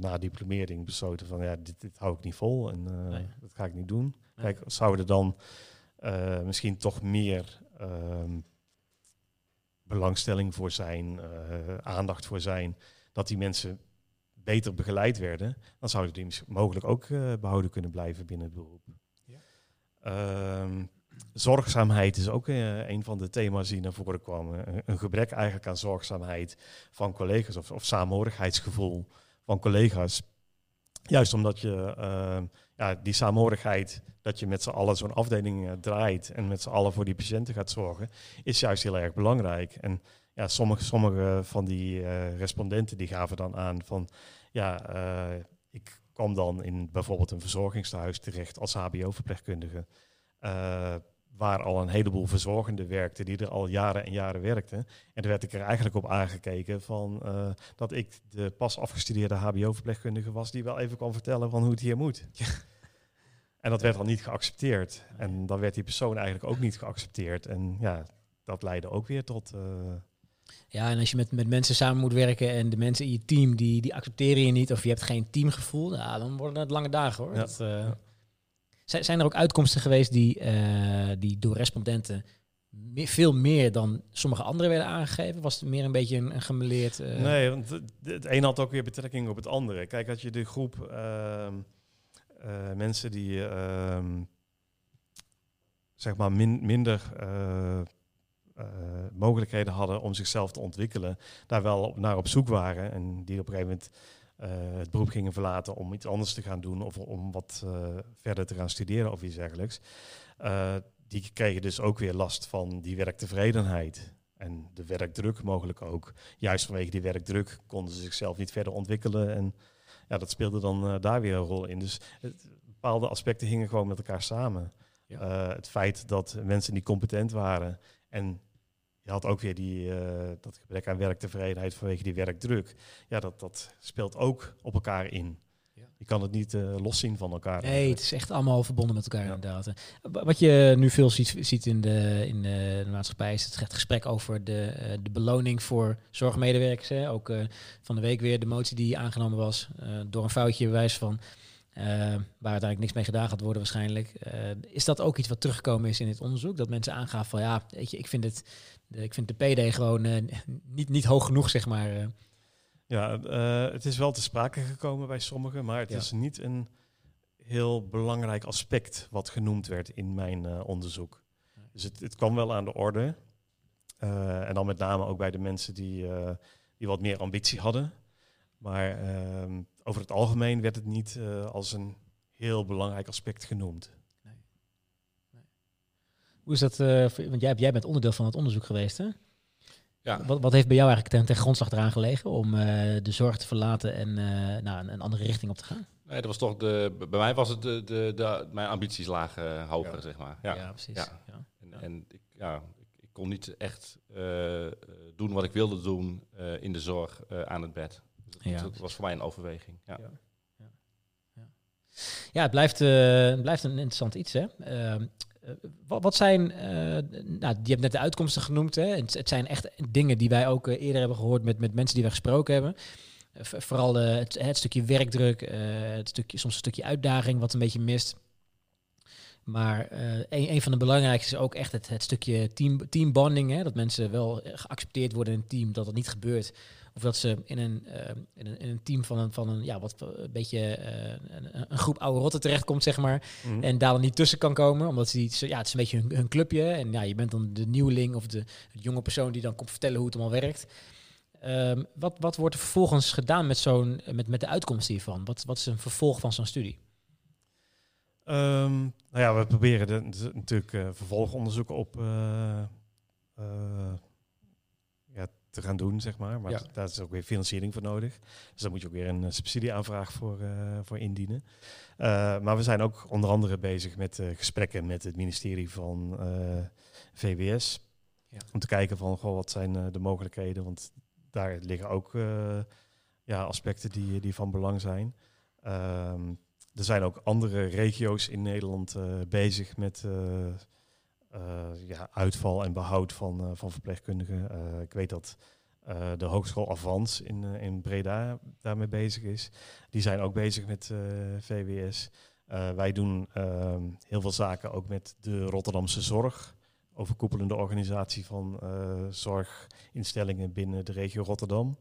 na diplomering besloten van ja, dit, dit hou ik niet vol en Nee. dat ga ik niet doen. Kijk, zouden er dan eh, misschien toch meer ehm, belangstelling voor zijn, eh, aandacht voor zijn, dat die mensen beter begeleid werden, dan zouden die mogelijk ook eh, behouden kunnen blijven binnen het beroep. Ja. Ehm, zorgzaamheid is ook een van de thema's die naar voren kwamen. Een, een gebrek eigenlijk aan zorgzaamheid van collega's of, of saamhorigheidsgevoel van collega's. Juist omdat je ehm, ja, die saamhorigheid, dat je met z'n allen zo'n afdeling eh, draait en met z'n allen voor die patiënten gaat zorgen, is juist heel erg belangrijk. En ja, sommige, sommige van die eh, respondenten die gaven dan aan van ja, eh, ik kwam dan in bijvoorbeeld een verzorgingstehuis terecht als HBO-verpleegkundige. waar al een heleboel verzorgenden werkten die er al jaren en jaren werkten. En toen werd ik er eigenlijk op aangekeken van dat ik de pas afgestudeerde HBO-verpleegkundige was die wel even kon vertellen van hoe het hier moet. (laughs) En dat werd dan niet geaccepteerd. En dan werd die persoon eigenlijk ook niet geaccepteerd. En ja, dat leidde ook weer tot. eh, Ja, en als je met, met mensen samen moet werken en de mensen in je team die, die accepteren je niet of je hebt geen teamgevoel, ja, dan worden het lange dagen hoor. Ja. Dat, eh, Ja. zijn, zijn er ook uitkomsten geweest die, eh, die door respondenten me- veel meer dan sommige anderen werden aangegeven? Was het meer een beetje een, een gemeleerd... Nee, want het, het een had ook weer betrekking op het andere. Kijk, als je de groep ehm, eh, mensen die ehm, zeg maar min- minder eh, eh, mogelijkheden hadden om zichzelf te ontwikkelen, daar wel naar op zoek waren en die op een gegeven moment het beroep gingen verlaten om iets anders te gaan doen of om wat verder te gaan studeren of iets dergelijks. die kregen dus ook weer last van die werktevredenheid. En de werkdruk mogelijk ook. Juist vanwege die werkdruk konden ze zichzelf niet verder ontwikkelen. En ja, dat speelde dan eh, daar weer een rol in. Dus het, bepaalde aspecten hingen gewoon met elkaar samen. Ja. Eh, het feit dat mensen niet competent waren en je had ook weer die, eh, dat gebrek aan werktevredenheid vanwege die werkdruk. Ja, dat, dat speelt ook op elkaar in. Je kan het niet uh, loszien van elkaar. Nee, het is echt allemaal verbonden met elkaar Ja. inderdaad. Wat je nu veel ziet, ziet in, de, in de, maatschappij is het gesprek over de, eh, de beloning voor zorgmedewerkers. Hè. Ook eh, van de week weer de motie die aangenomen was door een foutje bewijs van... eh, waar uiteindelijk niks mee gedaan gaat worden waarschijnlijk. Is dat ook iets wat teruggekomen is in het onderzoek? Dat mensen aangaven van ja, weet je, ik vind, het, ik vind de PD gewoon niet, niet hoog genoeg, zeg maar. Ja, eh, het is wel te sprake gekomen bij sommigen, maar het Ja. is niet een heel belangrijk aspect wat genoemd werd in mijn eh, onderzoek. Nee. Dus het, het kwam wel aan de orde. Eh, en dan met name ook bij de mensen die, die wat meer ambitie hadden. Maar ehm, over het algemeen werd het niet als een heel belangrijk aspect genoemd. Hoe is dat? voor- want jij, jij bent onderdeel van het onderzoek geweest, hè? Ja, Wat, wat heeft bij jou eigenlijk ten, ten grondslag eraan gelegen om eh, de zorg te verlaten en eh, nou, een, een andere richting op te gaan? nee, dat was toch de, bij mij was het de, de, de, mijn ambities lagen eh, hoger, Ja. zeg maar. Ja. precies. Ja. Ja. En, Ja. en ik, ja, ik, ik kon niet echt eh, eh, doen wat ik wilde doen eh, in de zorg eh, aan het bed. Dus dat, Ja. dat was voor mij een overweging. Ja. Ja. Ja, het blijft, eh, het blijft een interessant iets. Hè? Ehm, eh, wat, wat zijn, eh, nou, je hebt net de uitkomsten genoemd. Hè? Het, zijn echt dingen die wij ook eh, eerder hebben gehoord met, met mensen die we gesproken hebben. Eh, vooral eh, het, het stukje werkdruk, eh, het stukje, soms een stukje uitdaging wat een beetje mist. Maar eh, een, een van de belangrijkste is ook echt het, het stukje team, teambonding. Hè? Dat mensen wel eh, geaccepteerd worden in een team, dat het niet gebeurt. Of dat ze in een, eh, in een, in een team van een, van een ja, wat een beetje eh, een, een groep oude rotten terechtkomt, zeg maar. Mhm. En daar dan niet tussen kan komen. Omdat ze iets, ja, het is een beetje hun, hun clubje. En ja, je bent dan de nieuweling of de, de jonge persoon die dan komt vertellen hoe het allemaal werkt. Ehm, wat, wat wordt er vervolgens gedaan met, zo'n, met, met de uitkomsten hiervan? Wat, wat is een vervolg van zo'n studie? Ehm, nou ja, we proberen de, de- natuurlijk eh, vervolgonderzoeken op eh, eh, te gaan doen, zeg maar. Maar Ja. daar is ook weer financiering voor nodig. Dus daar moet je ook weer een eh, subsidieaanvraag voor, eh, voor indienen. Eh, maar we zijn ook onder andere bezig met gesprekken met het ministerie van VWS. Ja. Om te kijken van, goh, wat zijn de mogelijkheden? Want daar liggen ook ja, aspecten die, die van belang zijn. Ehm, er zijn ook andere regio's in Nederland bezig met ja, uitval en behoud van, eh, van verpleegkundigen. Eh, ik weet dat eh, de Hogeschool Avans in, eh, in Breda daarmee bezig is. Die zijn ook bezig met eh, VWS. Eh, wij doen ehm, heel veel zaken ook met de Rotterdamse Zorg. Overkoepelende organisatie van eh, zorginstellingen binnen de regio Rotterdam.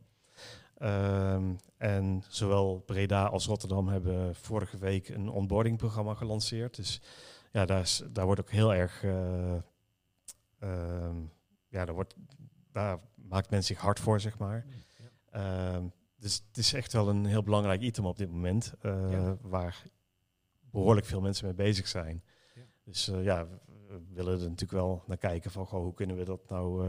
Ehm, en zowel Breda als Rotterdam hebben vorige week een onboardingprogramma gelanceerd. Dus ja, daar, is, daar wordt ook heel erg. eh, ehm, ja, daar, wordt, daar maakt men zich hard voor, zeg maar. Ehm, dus het is echt wel een heel belangrijk item op dit moment. eh, Ja. Waar behoorlijk veel mensen mee bezig zijn. Ja. Dus eh, ja, we, willen er natuurlijk wel naar kijken van goh, hoe kunnen we dat nou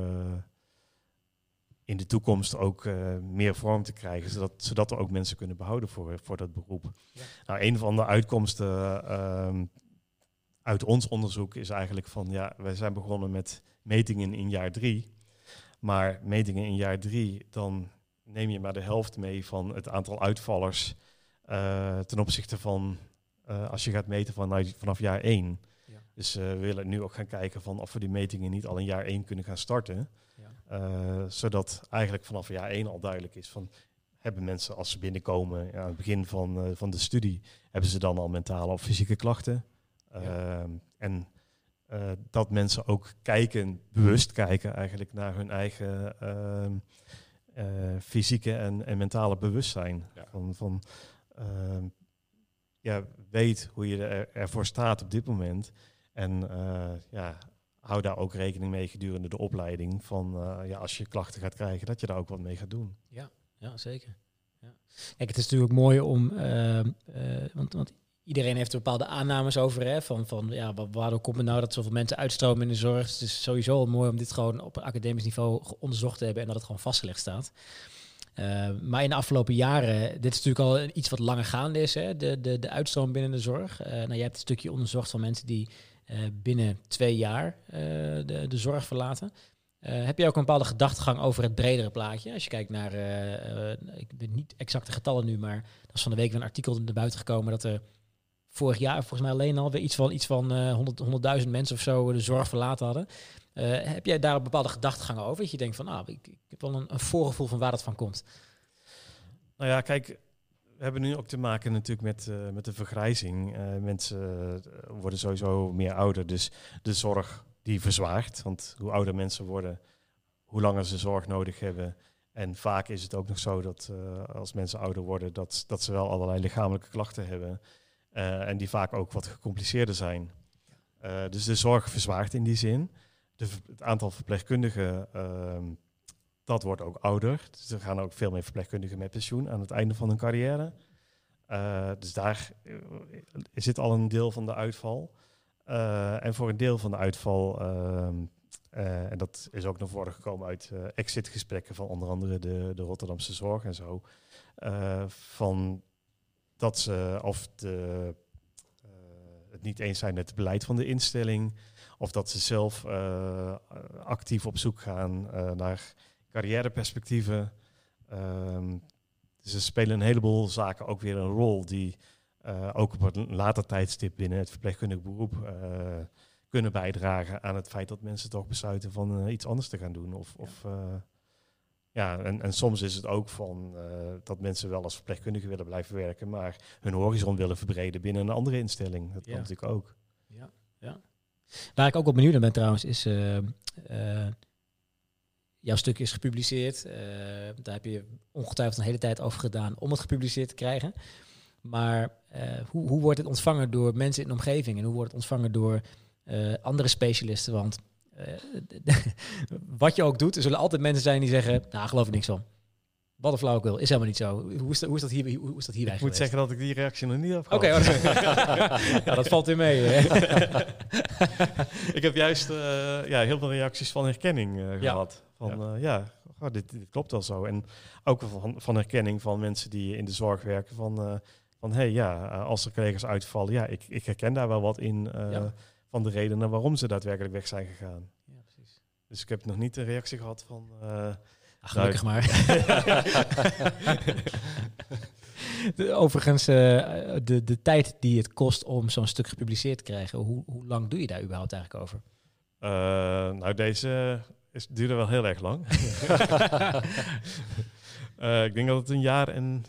in de toekomst ook meer vorm te krijgen, zodat, zodat we ook mensen kunnen behouden voor, voor dat beroep. Ja. Nou, een van de uitkomsten ehm, uit ons onderzoek is eigenlijk van ja, wij zijn begonnen met metingen in jaar drie. Maar metingen in jaar drie, dan neem je maar de helft mee van het aantal uitvallers eh, ten opzichte van eh, als je gaat meten vanuit, vanaf jaar één. Ja. Dus eh, we willen nu ook gaan kijken van of we die metingen niet al in jaar één kunnen gaan starten. Ja. Zodat eigenlijk vanaf jaar één al duidelijk is van hebben mensen als ze binnenkomen ja, aan het begin van, van de studie, hebben ze dan al mentale of fysieke klachten. Ehm, en eh, dat mensen ook kijken, bewust kijken eigenlijk naar hun eigen ehm, eh, fysieke en, en mentale bewustzijn. Ja. Van, van ehm, ja, weet hoe je er, ervoor staat op dit moment. En eh, ja, hou daar ook rekening mee gedurende de opleiding. Van ja, als je klachten gaat krijgen, dat je daar ook wat mee gaat doen. Ja, zeker. Ja. Kijk, het is natuurlijk mooi om, want, want iedereen heeft er bepaalde aannames over. Hè, van, van ja, wa- waardoor komt het nou dat zoveel mensen uitstromen in de zorg? Dus het is sowieso al mooi om dit gewoon op academisch niveau onderzocht te hebben en dat het gewoon vastgelegd staat. Eh, maar in de afgelopen jaren, dit is natuurlijk al iets wat langer gaande is, hè, de, de, de uitstroom binnen de zorg. Eh nou, jij hebt een stukje onderzocht van mensen die eh, binnen twee jaar de, de zorg verlaten. Heb je ook een bepaalde gedachtegang over het bredere plaatje? Als je kijkt naar, eh, ik weet niet exacte getallen nu, maar er is van de week een artikel naar buiten gekomen dat er vorig jaar volgens mij alleen al weer iets van, iets van eh 100 100.000 mensen of zo de zorg verlaten hadden. Eh, heb jij daar een bepaalde gedachtegang over? Dat je denkt van, nou, ik, ik heb wel een, een voorgevoel van waar dat van komt. Nou ja, kijk, we hebben nu ook te maken natuurlijk met, eh, met de vergrijzing. Eh, mensen eh, worden sowieso meer ouder, dus de zorg die verzwaart. Want hoe ouder mensen worden, hoe langer ze zorg nodig hebben. En vaak is het ook nog zo dat eh, als mensen ouder worden, dat, dat ze wel allerlei lichamelijke klachten hebben. Eh, en die vaak ook wat gecompliceerder zijn. Eh, dus de zorg verzwaart in die zin. De, het aantal verpleegkundigen, ehm, dat wordt ook ouder. Dus er gaan ook veel meer verpleegkundigen met pensioen aan het einde van hun carrière. Eh, dus daar zit al een deel van de uitval. En voor een deel van de uitval, ehm, eh, en dat is ook naar voren gekomen uit exitgesprekken van onder andere de, de Rotterdamse Zorg en zo, van dat ze of de, eh, het niet eens zijn met het beleid van de instelling, of dat ze zelf eh, actief op zoek gaan eh, naar carrièreperspectieven. Ehm, dus er spelen een heleboel zaken ook weer een rol die ook op een later tijdstip binnen het verpleegkundig beroep kunnen bijdragen aan het feit dat mensen toch besluiten van iets anders te gaan doen. Of, of ja, en, en soms is het ook van eh, dat mensen wel als verpleegkundige willen blijven werken, maar hun horizon willen verbreden binnen een andere instelling. Dat Ja. kan natuurlijk ook. Ja, ja. Waar ik ook wel benieuwd naar ben trouwens, is... eh, eh, jouw stuk is gepubliceerd. daar heb je ongetwijfeld een hele tijd over gedaan om het gepubliceerd te krijgen. Maar hoe, hoe wordt het ontvangen door mensen in de omgeving? En hoe wordt het ontvangen door andere specialisten? Want eh, (laughs) wat je ook doet, er zullen altijd mensen zijn die zeggen... Nou, geloof ik niks van. Wat een flauwekul, is helemaal niet zo. Hoe is dat, hoe is dat, hier, hoe is dat hierbij Ik moet zeggen dat ik die reactie nog niet heb gehad. Oké, (laughs) ja, dat valt weer mee. (laughs) ik heb juist eh, ja, heel veel reacties van herkenning eh, Ja. gehad. Van ja, ja oh, dit, dit klopt wel zo. En ook van, van herkenning van mensen die in de zorg werken. Van, van hey, ja, als er collega's uitvallen, ja, ik, ik herken daar wel wat in Ja. Van de redenen waarom ze daadwerkelijk weg zijn gegaan. Ja, precies. Dus ik heb nog niet een reactie gehad van. eh, Ah, gelukkig Nou, maar. (laughs) De- Overigens, eh, de, de tijd die het kost om zo'n stuk gepubliceerd te krijgen, hoe, hoe lang doe je daar überhaupt eigenlijk over? eh, nou, deze is, duurde wel heel erg lang. (laughs) (laughs) Eh, ik denk dat het een jaar en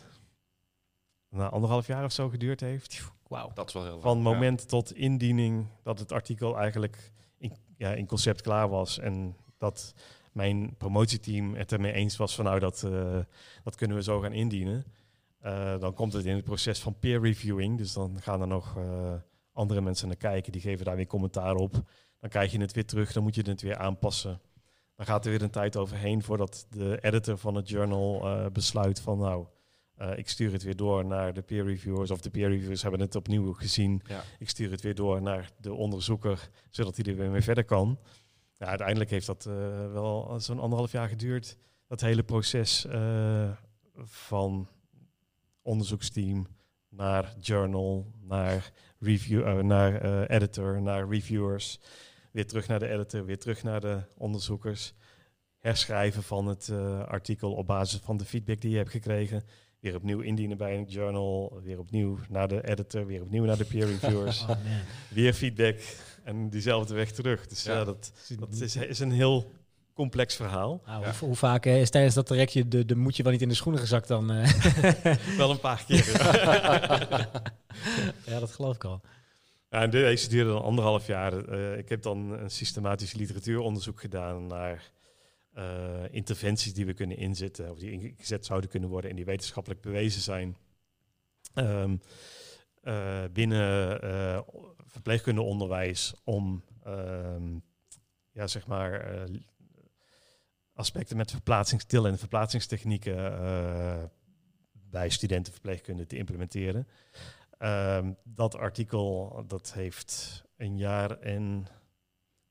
nou, anderhalf jaar of zo geduurd heeft. Wauw. Dat is wel heel lang, Van ja. moment tot indiening dat het artikel eigenlijk in, ja, in concept klaar was. En dat mijn promotieteam het ermee eens was van nou, dat, eh, dat kunnen we zo gaan indienen. Eh, dan komt het in het proces van peer reviewing. Dus dan gaan er nog eh, andere mensen naar kijken. Die geven daar weer commentaar op. Dan krijg je het weer terug. Dan moet je het weer aanpassen. Dan gaat er weer een tijd overheen voordat de editor van het journal besluit van nou, eh, ik stuur het weer door naar de peer reviewers. Of de peer reviewers hebben het opnieuw gezien. Ja. Ik stuur het weer door naar de onderzoeker, zodat hij er weer mee verder kan. Ja, uiteindelijk heeft dat eh, wel zo'n anderhalf jaar geduurd. Dat hele proces eh, van onderzoeksteam naar journal, naar, review, naar editor, naar reviewers. Weer terug naar de editor, weer terug naar de onderzoekers. Herschrijven van het artikel op basis van de feedback die je hebt gekregen. Weer opnieuw indienen bij een journal. Weer opnieuw naar de editor. Weer opnieuw naar de peer reviewers. (laughs) Oh man. weer feedback. En diezelfde weg terug. Dus ja, Ja. dat, dat is, is een heel complex verhaal. Nou, Ja. hoe, hoe vaak eh, is tijdens dat trajectje de, de moedje wel niet in de schoenen gezakt dan? eh? (laughs) Wel een paar keer. (laughs) ja, dat geloof ik al. Ja, en deze duurde dan anderhalf jaar. Eh, ik heb dan een systematisch literatuuronderzoek gedaan naar eh, interventies die we kunnen inzetten, of die ingezet zouden kunnen worden en die wetenschappelijk bewezen zijn. Ehm, eh, binnen eh verpleegkundeonderwijs om ehm, ja, zeg maar, aspecten met verplaatsingstil en verplaatsingstechnieken bij studenten verpleegkunde te implementeren. Ehm, dat artikel dat heeft een jaar en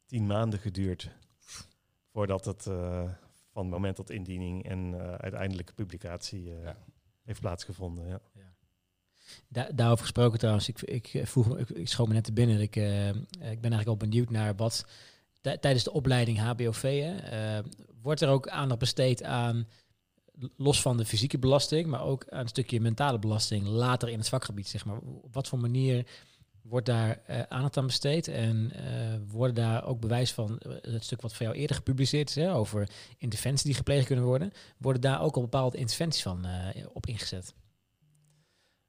tien maanden geduurd voordat het eh, van het moment tot indiening en uh, uiteindelijke publicatie Ja. heeft plaatsgevonden. Ja. Da daarover gesproken trouwens, ik, ik, vroeg, me- ik, ik schoot me net te binnen. Ik, eh, ik ben eigenlijk al benieuwd naar wat tij- tijdens de opleiding HBOV, hè, eh, wordt er ook aandacht besteed aan, los van de fysieke belasting, maar ook aan een stukje mentale belasting later in het vakgebied, zeg maar. Op wat voor manier wordt daar eh, aandacht aan besteed en eh, worden daar ook bewijs van eh, het stuk wat voor jou eerder gepubliceerd is, hè, over interventies die gepleegd kunnen worden, worden daar ook al bepaalde interventies van op ingezet?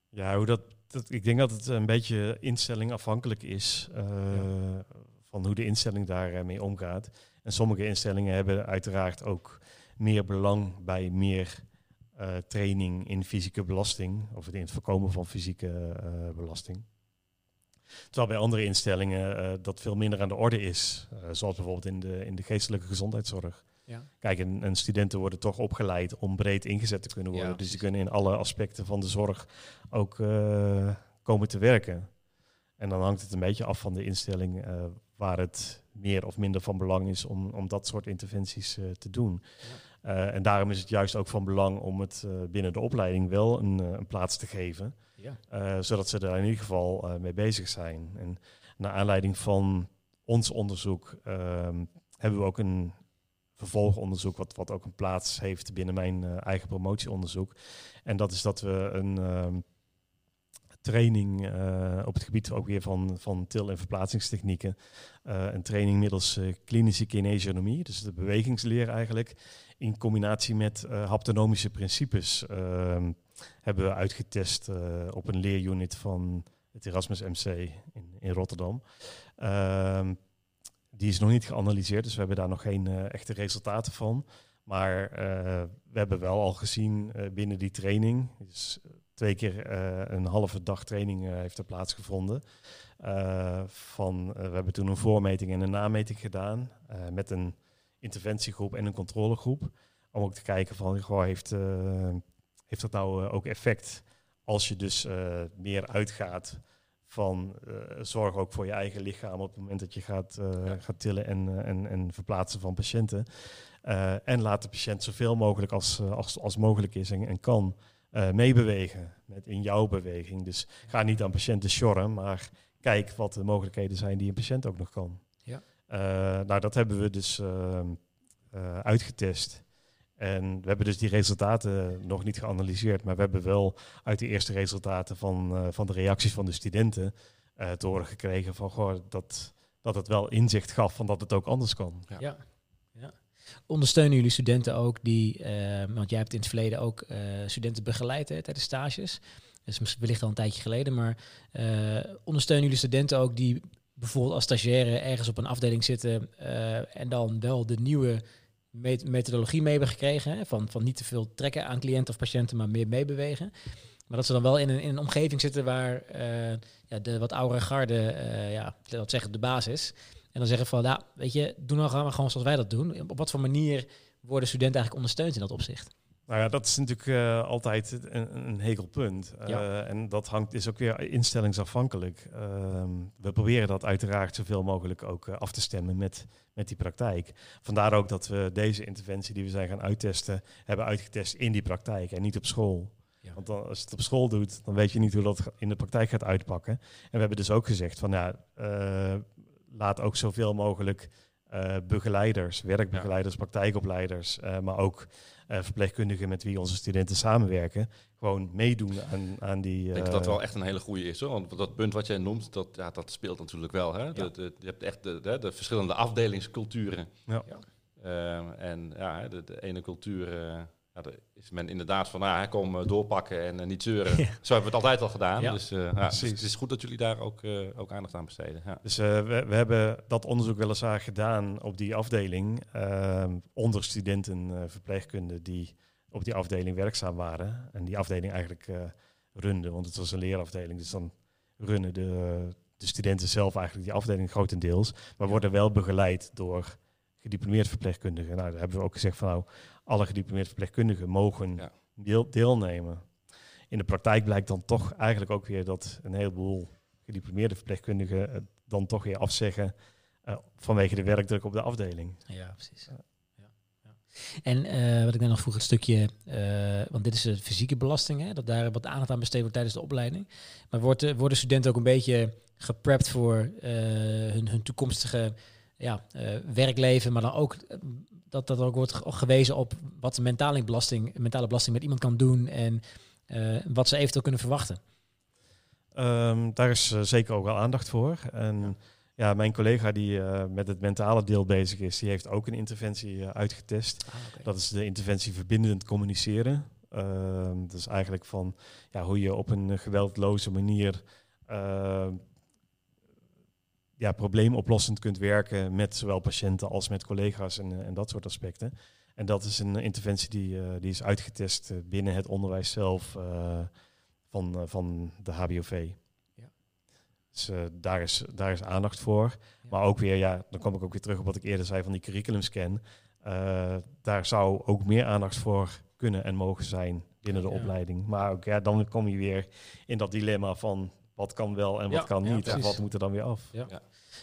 Ja, hoe dat, dat, ik denk dat het een beetje instelling afhankelijk is van hoe de instelling daarmee omgaat. En sommige instellingen hebben uiteraard ook meer belang bij meer training in fysieke belasting, of in het voorkomen van fysieke belasting. Terwijl bij andere instellingen eh, dat veel minder aan de orde is, eh, zoals bijvoorbeeld in de, in de geestelijke gezondheidszorg. Ja. Kijk, en, en studenten worden toch opgeleid om breed ingezet te kunnen worden. Ja, dus die precies. kunnen in alle aspecten van de zorg ook eh, komen te werken. En dan hangt het een beetje af van de instelling waar het meer of minder van belang is om, om dat soort interventies te doen. En daarom is het juist ook van belang om het binnen de opleiding wel een, een plaats te geven. Eh, zodat ze daar in ieder geval eh, mee bezig zijn. En naar aanleiding van ons onderzoek ehm, hebben we ook een vervolgonderzoek, wat, wat ook een plaats heeft binnen mijn eh, eigen promotieonderzoek. En dat is dat we een ehm, training op het gebied ook weer van, til- en verplaatsingstechnieken. een training middels klinische kinesionomie, dus de bewegingsleer eigenlijk, in combinatie met haptonomische principes ehm, hebben we uitgetest eh, op een leerunit van het Erasmus MC in, in Rotterdam. Ehm, die is nog niet geanalyseerd, dus we hebben daar nog geen eh, echte resultaten van. Maar eh, we hebben wel al gezien binnen die training, dus twee keer een halve dag training heeft er plaatsgevonden. Eh, van, we hebben toen een voormeting en een nameting gedaan met een interventiegroep en een controlegroep. Om ook te kijken van, goh, heeft, heeft dat nou eh, ook effect als je dus eh, meer uitgaat van eh, zorg ook voor je eigen lichaam op het moment dat je gaat, Ja. gaat tillen en, en, en verplaatsen van patiënten. En laat de patiënt zoveel mogelijk als, als, als mogelijk is en, en kan meebewegen met in jouw beweging. Dus ga niet aan patiënten sjorren, maar kijk wat de mogelijkheden zijn die een patiënt ook nog kan. Ja. Nou, dat hebben we dus ehm, eh, uitgetest. En we hebben dus die resultaten nog niet geanalyseerd, maar we hebben wel uit de eerste resultaten van, eh, van de reacties van de studenten eh, te horen gekregen van goh, dat, dat het wel inzicht gaf van dat het ook anders kan. Ja. Ja. ja. Ondersteunen jullie studenten ook die, eh, want jij hebt in het verleden ook eh, studenten begeleid hè, tijdens stages. Dus misschien wellicht al een tijdje geleden, maar eh, ondersteunen jullie studenten ook die bijvoorbeeld als stagiaire ergens op een afdeling zitten eh, en dan wel de nieuwe methodologie mee hebben gekregen, van, van niet te veel trekken aan cliënten of patiënten, maar meer meebewegen. Maar dat ze dan wel in een, in een omgeving zitten waar eh, ja, de wat oudere garde, eh ja, dat zeggen, de basis. En dan zeggen van, ja, weet je, doe nou gewoon zoals wij dat doen. Op wat voor manier worden studenten eigenlijk ondersteund in dat opzicht? Nou ja, dat is natuurlijk eh, altijd een, een hekel punt. Eh, Ja. En dat hangt, is ook weer instellingsafhankelijk. Ehm, we proberen dat uiteraard zoveel mogelijk ook eh, af te stemmen met, met die praktijk. Vandaar ook dat we deze interventie die we zijn gaan uittesten, hebben uitgetest in die praktijk en niet op school. Ja. Want dan, als je het op school doet, dan weet je niet hoe dat in de praktijk gaat uitpakken. En we hebben dus ook gezegd van ja, laat ook zoveel mogelijk begeleiders, werkbegeleiders, praktijkopleiders, maar ook eh, verpleegkundigen met wie onze studenten samenwerken, gewoon meedoen aan, aan die. Ik denk eh, dat dat wel echt een hele goede is. Hoor. Want dat punt wat jij noemt, dat, ja, dat speelt natuurlijk wel. Hè? De, de- je hebt echt de, de, de verschillende afdelingsculturen. Ja. Ja. Ehm, en ja, de ene cultuur eh, ja, is men inderdaad van, nou, hè, kom eh, doorpakken en eh, niet zeuren. (laughs) Ja. Zo hebben we het altijd al gedaan. Ja. Dus, eh, ja, dus Precies. het is goed dat jullie daar ook, eh, ook aandacht aan besteden. Ja. Dus eh, we, we hebben dat onderzoek wel eens aan gedaan op die afdeling ehm, onder studenten eh, verpleegkunde die op die afdeling werkzaam waren. En die afdeling eigenlijk eh runde, want het was een leerafdeling. Dus dan runnen de, de studenten zelf eigenlijk die afdeling grotendeels. Maar worden wel begeleid door gediplomeerd verpleegkundigen. Nou, daar hebben we ook gezegd van nou, alle gediplomeerd verpleegkundigen mogen Ja. deel, deelnemen. in de praktijk blijkt dan toch eigenlijk ook weer dat een heleboel gediplomeerde verpleegkundigen het dan toch weer afzeggen eh, vanwege de werkdruk op de afdeling. Ja, precies. Ja. Ja. En eh, wat ik dan nog vroeg, het stukje, eh, want dit is de fysieke belasting, hè, dat daar wat aandacht aan besteed wordt tijdens de opleiding. Maar wordt, worden studenten ook een beetje geprept voor eh, hun, hun toekomstige ja, eh, werkleven, maar dan ook dat dat ook wordt ge- gewezen op wat de mentale belasting, mentale belasting met iemand kan doen en eh, wat ze eventueel kunnen verwachten. Ehm, daar is eh, zeker ook wel aandacht voor. En ja, mijn collega die eh, met het mentale deel bezig is, die heeft ook een interventie uitgetest. Dat is de interventie verbindend communiceren. Ehm, dat is eigenlijk van ja, hoe je op een geweldloze manier ehm, ja, probleemoplossend kunt werken met zowel patiënten als met collega's en, eh, en dat soort aspecten. En dat is een interventie die, eh, die is uitgetest eh, binnen het onderwijs zelf van, van de HBOV. Ja. Dus daar, is, daar is aandacht voor. Ja. Maar ook weer, ja, dan kom ik ook weer terug op wat ik eerder zei van die curriculumscan. Daar zou ook meer aandacht voor kunnen en mogen zijn binnen de Ja. opleiding. Maar ook, ja, dan kom je weer in dat dilemma van wat kan wel en wat Ja, kan ja, niet. en wat moet er dan weer af?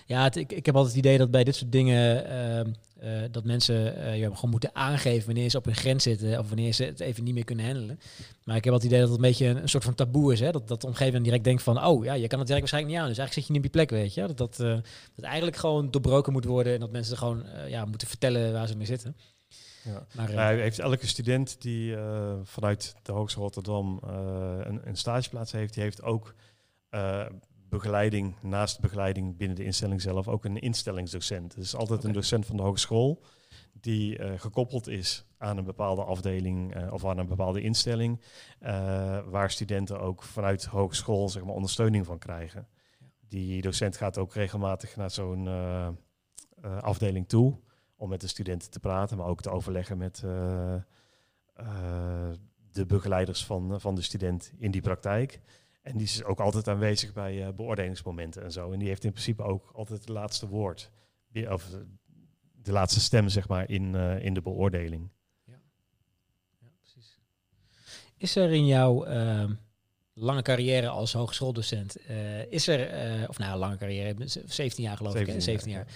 Ja, het, ik, ik heb altijd het idee dat bij dit soort dingen ehm, eh, dat mensen eh, ja, gewoon moeten aangeven wanneer ze op hun grens zitten of wanneer ze het even niet meer kunnen handelen. Maar ik heb altijd het idee dat het een beetje een, een soort van taboe is. Hè? Dat, dat de omgeving direct denkt van, oh ja, je kan het werk waarschijnlijk niet aan, dus eigenlijk zit je niet op je plek, weet je. Dat dat, eh, dat eigenlijk gewoon doorbroken moet worden en dat mensen gewoon ja, moeten vertellen waar ze mee zitten. Ja. Maar eh, Nou, heeft elke student die eh, vanuit de Hogeschool Rotterdam eh, een, een stageplaats heeft, die heeft ook eh, begeleiding, naast begeleiding binnen de instelling zelf, ook een instellingsdocent. Dus altijd een docent van de hogeschool die eh, gekoppeld is aan een bepaalde afdeling eh, of aan een bepaalde instelling, waar studenten ook vanuit de hogeschool zeg maar, ondersteuning van krijgen. Die docent gaat ook regelmatig naar zo'n afdeling toe om met de studenten te praten, maar ook te overleggen met de begeleiders van, van de student in die praktijk. En die is ook altijd aanwezig bij eh, beoordelingsmomenten en zo. En die heeft in principe ook altijd het laatste woord. Of eh, de laatste stem, zeg maar, in, eh, in de beoordeling. Ja, precies. Is er in jouw ehm, lange carrière als hogeschooldocent, is er, of nou, lange carrière, z- 17 jaar geloof ik, hè? 17 jaar.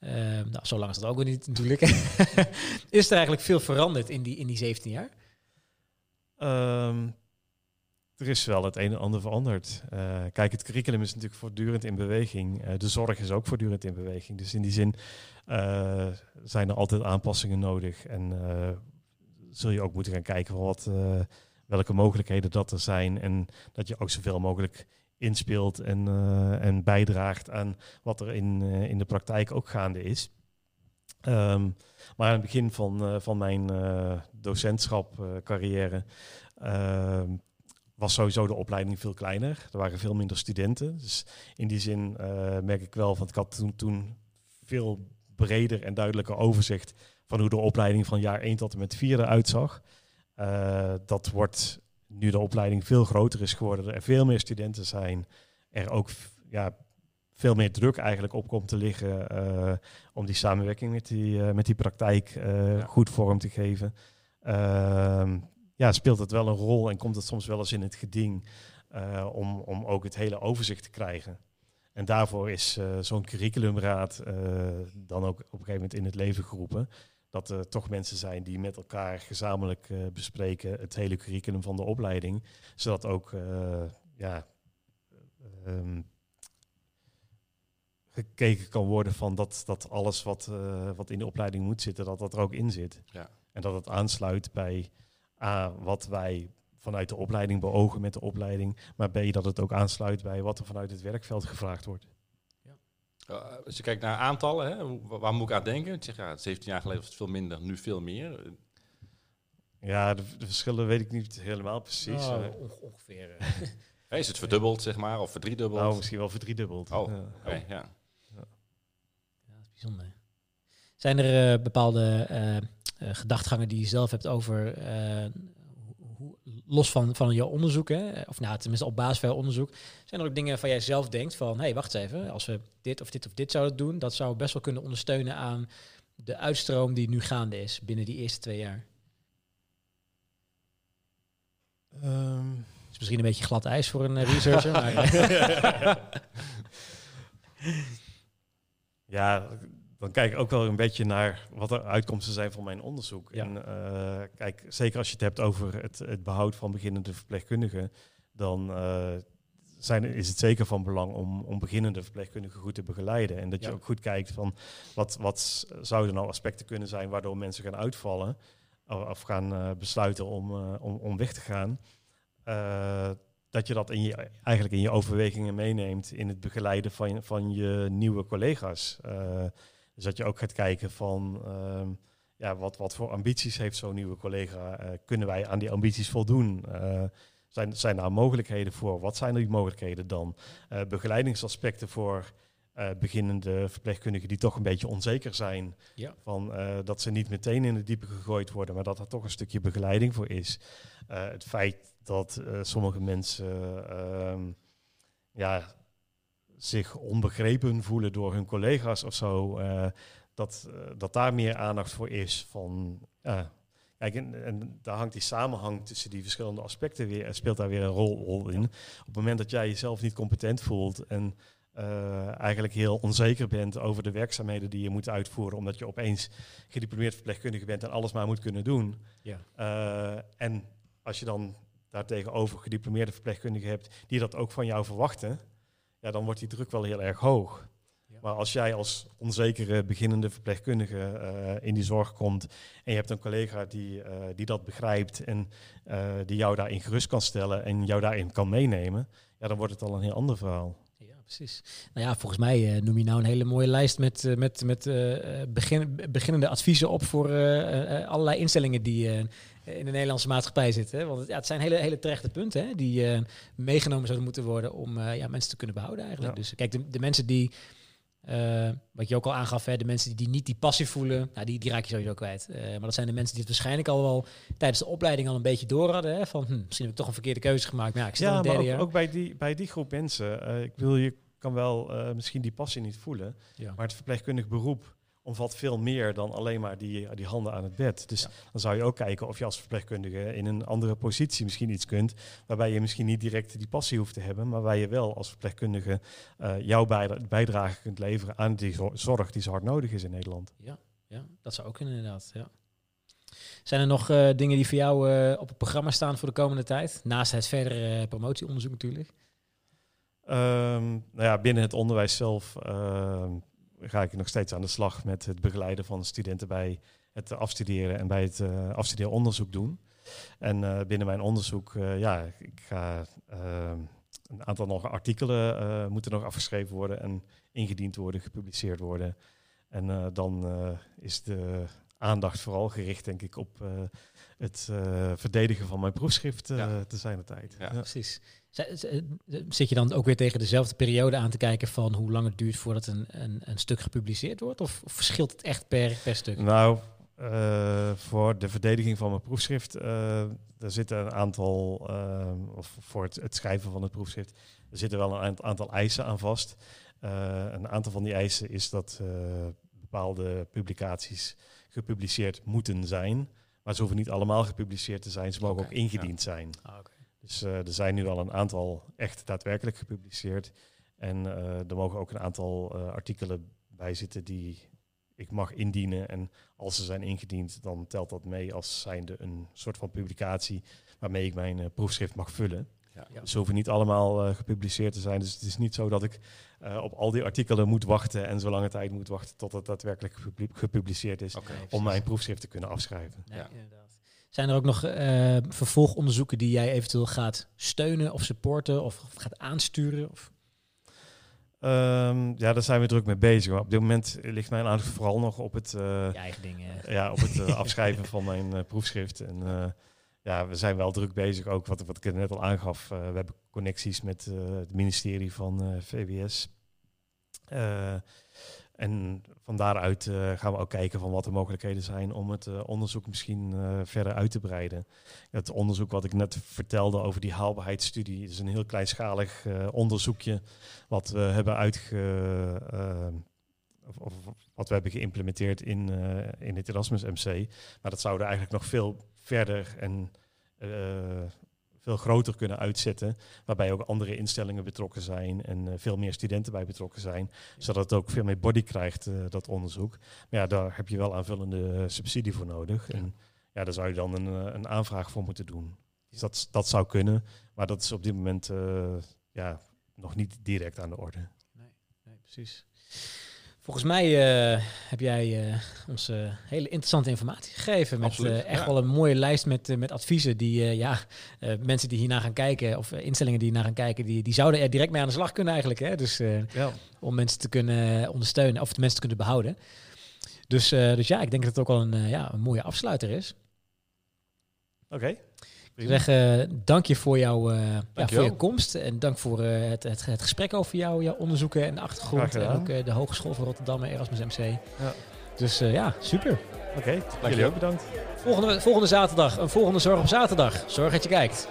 Ehm, nou, zo lang is dat ook weer niet natuurlijk. (laughs) is er eigenlijk veel veranderd in die, in die 17 jaar? Ehm, er is wel het een en ander veranderd. Eh, kijk, het curriculum is natuurlijk voortdurend in beweging. Eh, de zorg is ook voortdurend in beweging. Dus in die zin eh, zijn er altijd aanpassingen nodig. En zul je ook moeten gaan kijken wat, welke mogelijkheden dat er zijn. En dat je ook zoveel mogelijk inspeelt en, en bijdraagt aan wat er in, in de praktijk ook gaande is. Ehm, maar aan het begin van, van mijn docentschapcarrière ehm, was sowieso de opleiding veel kleiner. Er waren veel minder studenten. Dus in die zin eh, merk ik wel, want ik had toen, toen veel breder en duidelijker overzicht van hoe de opleiding van jaar 1 tot en met 4 eruit zag. Eh, dat wordt nu de opleiding veel groter is geworden, er veel meer studenten zijn, er ook ja, veel meer druk eigenlijk op komt te liggen eh, om die samenwerking met die, met die praktijk Ja. goed vorm te geven. Ja, speelt het wel een rol en komt het soms wel eens in het geding eh, om, om ook het hele overzicht te krijgen. En daarvoor is eh, zo'n curriculumraad eh, dan ook op een gegeven moment in het leven geroepen. Dat er toch mensen zijn die met elkaar gezamenlijk bespreken het hele curriculum van de opleiding. Zodat ook ja, ehm, gekeken kan worden van dat, dat alles wat, wat in de opleiding moet zitten, dat dat er ook in zit. Ja. En dat het aansluit bij A, wat wij vanuit de opleiding beogen met de opleiding, maar B, dat het ook aansluit bij wat er vanuit het werkveld gevraagd wordt. Uh, als je kijkt naar aantallen, hè, waar moet ik aan denken? Ik zeg, ja, 17 jaar geleden was het veel minder, nu veel meer. Eh, Ja, de, de verschillen weet ik niet helemaal precies. Nou, Eh, onge- ongeveer. hè, (laughs) is het verdubbeld, zeg maar, of verdriedubbeld? nou, misschien wel verdriedubbeld. Oh, Ja. Ja. Ja, dat is bijzonder. Zijn er eh, bepaalde eh, eh, gedachtgangen die je zelf hebt over, eh, hoe- los van, van jouw onderzoek, hè, of nou, tenminste op basis van jouw onderzoek, zijn er ook dingen van jij zelf denkt van, hé, hey, wacht eens even, als we dit of dit of dit zouden doen, dat zou best wel kunnen ondersteunen aan de uitstroom die nu gaande is binnen die eerste twee jaar. Ehm, misschien een beetje glad ijs voor een eh, researcher. (laughs) maar, eh, (laughs) Ja, dan kijk ik ook wel een beetje naar wat de uitkomsten zijn van mijn onderzoek. Ja. En eh, kijk, zeker als je het hebt over het, het behoud van beginnende verpleegkundigen, dan eh, zijn, is het zeker van belang om, om beginnende verpleegkundigen goed te begeleiden. En dat je ook goed kijkt van wat, wat zouden nou aspecten kunnen zijn waardoor mensen gaan uitvallen of, gaan eh, besluiten om, om, om weg te gaan. Dat je dat in je, eigenlijk in je overwegingen meeneemt in het begeleiden van, je- van je nieuwe collega's. Dus dat je ook gaat kijken van ehm, ja, wat, wat voor ambities heeft zo'n nieuwe collega? Eh, kunnen wij aan die ambities voldoen? Eh, zijn, zijn daar mogelijkheden voor? Wat zijn die mogelijkheden dan? Eh, begeleidingsaspecten voor beginnende verpleegkundigen die toch een beetje onzeker zijn. Ja. Van, dat ze niet meteen in de diepe gegooid worden, maar dat er toch een stukje begeleiding voor is. Het feit dat sommige mensen ehm, ja, zich onbegrepen voelen door hun collega's of zo. eh, dat, eh, dat daar meer aandacht voor is. Van, ja, kijk, en, en daar hangt die samenhang tussen die verschillende aspecten weer, eh, speelt daar weer een rol, in. Op het moment dat jij jezelf niet competent voelt en eh, eigenlijk heel onzeker bent over de werkzaamheden die je moet uitvoeren, omdat je opeens gediplomeerd verpleegkundige bent en alles maar moet kunnen doen. Ja. Eh, en als je dan daartegenover gediplomeerde verpleegkundigen hebt die dat ook van jou verwachten, ja, dan wordt die druk wel heel erg hoog. Ja. Maar als jij als onzekere beginnende verpleegkundige eh, in die zorg komt en je hebt een collega die, eh, die dat begrijpt en eh, die jou daarin gerust kan stellen en jou daarin kan meenemen, ja, dan wordt het al een heel ander verhaal. Precies. Nou ja, volgens mij eh, noem je nou een hele mooie lijst met, eh, met, met eh, begin, beginnende adviezen op voor allerlei instellingen die in de Nederlandse maatschappij zitten. hè. Want het, ja, het zijn hele, hele terechte punten hè, die meegenomen zouden moeten worden om ja, mensen te kunnen behouden eigenlijk. Ja. Dus kijk, de, de mensen die, eh, wat je ook al aangaf, hè, de mensen die niet die passie voelen, nou, die, die raak je sowieso kwijt. Eh, maar dat zijn de mensen die het waarschijnlijk al wel tijdens de opleiding al een beetje door hadden. Hè, van hm, misschien heb ik toch een verkeerde keuze gemaakt. Maar ja, ik zit Ja, maar derde ook, jaar. ook bij, die, bij die groep mensen. eh, ik wil, je kan wel misschien die passie niet voelen, Ja. maar het verpleegkundig beroep omvat veel meer dan alleen maar die, die handen aan het bed. Dus Ja. dan zou je ook kijken of je als verpleegkundige in een andere positie misschien iets kunt, waarbij je misschien niet direct die passie hoeft te hebben, maar waar je wel als verpleegkundige eh, jouw bijdrage kunt leveren aan die zo- zorg die zo hard nodig is in Nederland. Ja, ja, dat zou ook kunnen inderdaad. Ja. Zijn er nog eh, dingen die voor jou eh, op het programma staan voor de komende tijd? Naast het verdere eh, promotieonderzoek natuurlijk. Ehm, nou ja, binnen het onderwijs zelf ehm, ga ik nog steeds aan de slag met het begeleiden van studenten bij het afstuderen en bij het eh afstudeeronderzoek doen. En eh, binnen mijn onderzoek, eh, ja, ik ga ehm, een aantal nog artikelen eh, moeten nog afgeschreven worden en ingediend worden, gepubliceerd worden. En eh, dan eh, is de aandacht vooral gericht, denk ik, op eh, het eh, verdedigen van mijn proefschrift eh, Ja. te zijn de tijd. Ja. Precies. Eh, Zit je dan ook weer tegen dezelfde periode aan te kijken van hoe lang het duurt voordat een, een, een stuk gepubliceerd wordt? Of, of verschilt het echt per, per stuk? Nou, eh, voor de verdediging van mijn proefschrift, eh er zitten een aantal, of voor het, het schrijven van het proefschrift, er zitten wel een aant- aantal eisen aan vast. Een aantal van die eisen is dat bepaalde publicaties gepubliceerd moeten zijn. Maar ze hoeven niet allemaal gepubliceerd te zijn, ze mogen ook ingediend zijn. Ah. Dus eh, er zijn nu al een aantal echt daadwerkelijk gepubliceerd. En eh, er mogen ook een aantal eh, artikelen bij zitten die ik mag indienen. En als ze zijn ingediend, dan telt dat mee als zijnde een soort van publicatie waarmee ik mijn proefschrift mag vullen. Ja. Ja. Dus ze hoeven niet allemaal eh, gepubliceerd te zijn. Dus het is niet zo dat ik eh, op al die artikelen moet wachten en zo lange tijd moet wachten tot het daadwerkelijk gepubli- gepubliceerd is. Om mijn proefschrift te kunnen afschrijven. Nee, Ja. Zijn er ook nog eh, vervolgonderzoeken die jij eventueel gaat steunen of supporten of gaat aansturen? Of? Ehm, ja, daar zijn we druk mee bezig. Maar op dit moment ligt mijn aandacht vooral nog op het, eh, Je eigen dingen. ja, op het eh, (laughs) afschrijven van mijn proefschrift. En ja, we zijn wel druk bezig ook, wat, wat ik net al aangaf. we hebben connecties met het ministerie van VWS. En van daaruit eh, gaan we ook kijken van wat de mogelijkheden zijn om het eh, onderzoek misschien eh, verder uit te breiden. Het onderzoek wat ik net vertelde over die haalbaarheidsstudie is een heel kleinschalig onderzoekje wat we hebben uitge, of, wat we hebben geïmplementeerd in, in het Erasmus MC. Maar dat zouden eigenlijk nog veel verder en veel groter kunnen uitzetten. Waarbij ook andere instellingen betrokken zijn en eh, veel meer studenten bij betrokken zijn. Zodat het ook veel meer body krijgt, eh, dat onderzoek. Maar ja, daar heb je wel aanvullende eh, subsidie voor nodig. Ja. En ja, daar zou je dan een, een aanvraag voor moeten doen. Dus dat, dat zou kunnen. Maar dat is op dit moment ja, nog niet direct aan de orde. Nee, precies. Volgens mij eh, heb jij eh, ons eh, hele interessante informatie gegeven. Met Absoluut, echt ja. wel een mooie lijst met, met adviezen die ja, mensen die hiernaar gaan kijken, of instellingen die hiernaar gaan kijken, die, die zouden er direct mee aan de slag kunnen eigenlijk. Hè? Dus Ja. om mensen te kunnen ondersteunen of de mensen te kunnen behouden. Dus, dus ja, ik denk dat het ook wel een, ja, een mooie afsluiter is. Oké. Ik zeg eh, dank je voor, jouw, eh, ja, voor Dankjewel. je komst en dank voor eh, het, het, het gesprek over jou, jouw onderzoeken en de achtergrond. En ook eh, de Hogeschool van Rotterdam en Erasmus MC. Ja. Dus eh, ja, super. Oké, jullie ook bedankt. Volgende, volgende zaterdag, een volgende Zorg op Zaterdag. Zorg dat je kijkt.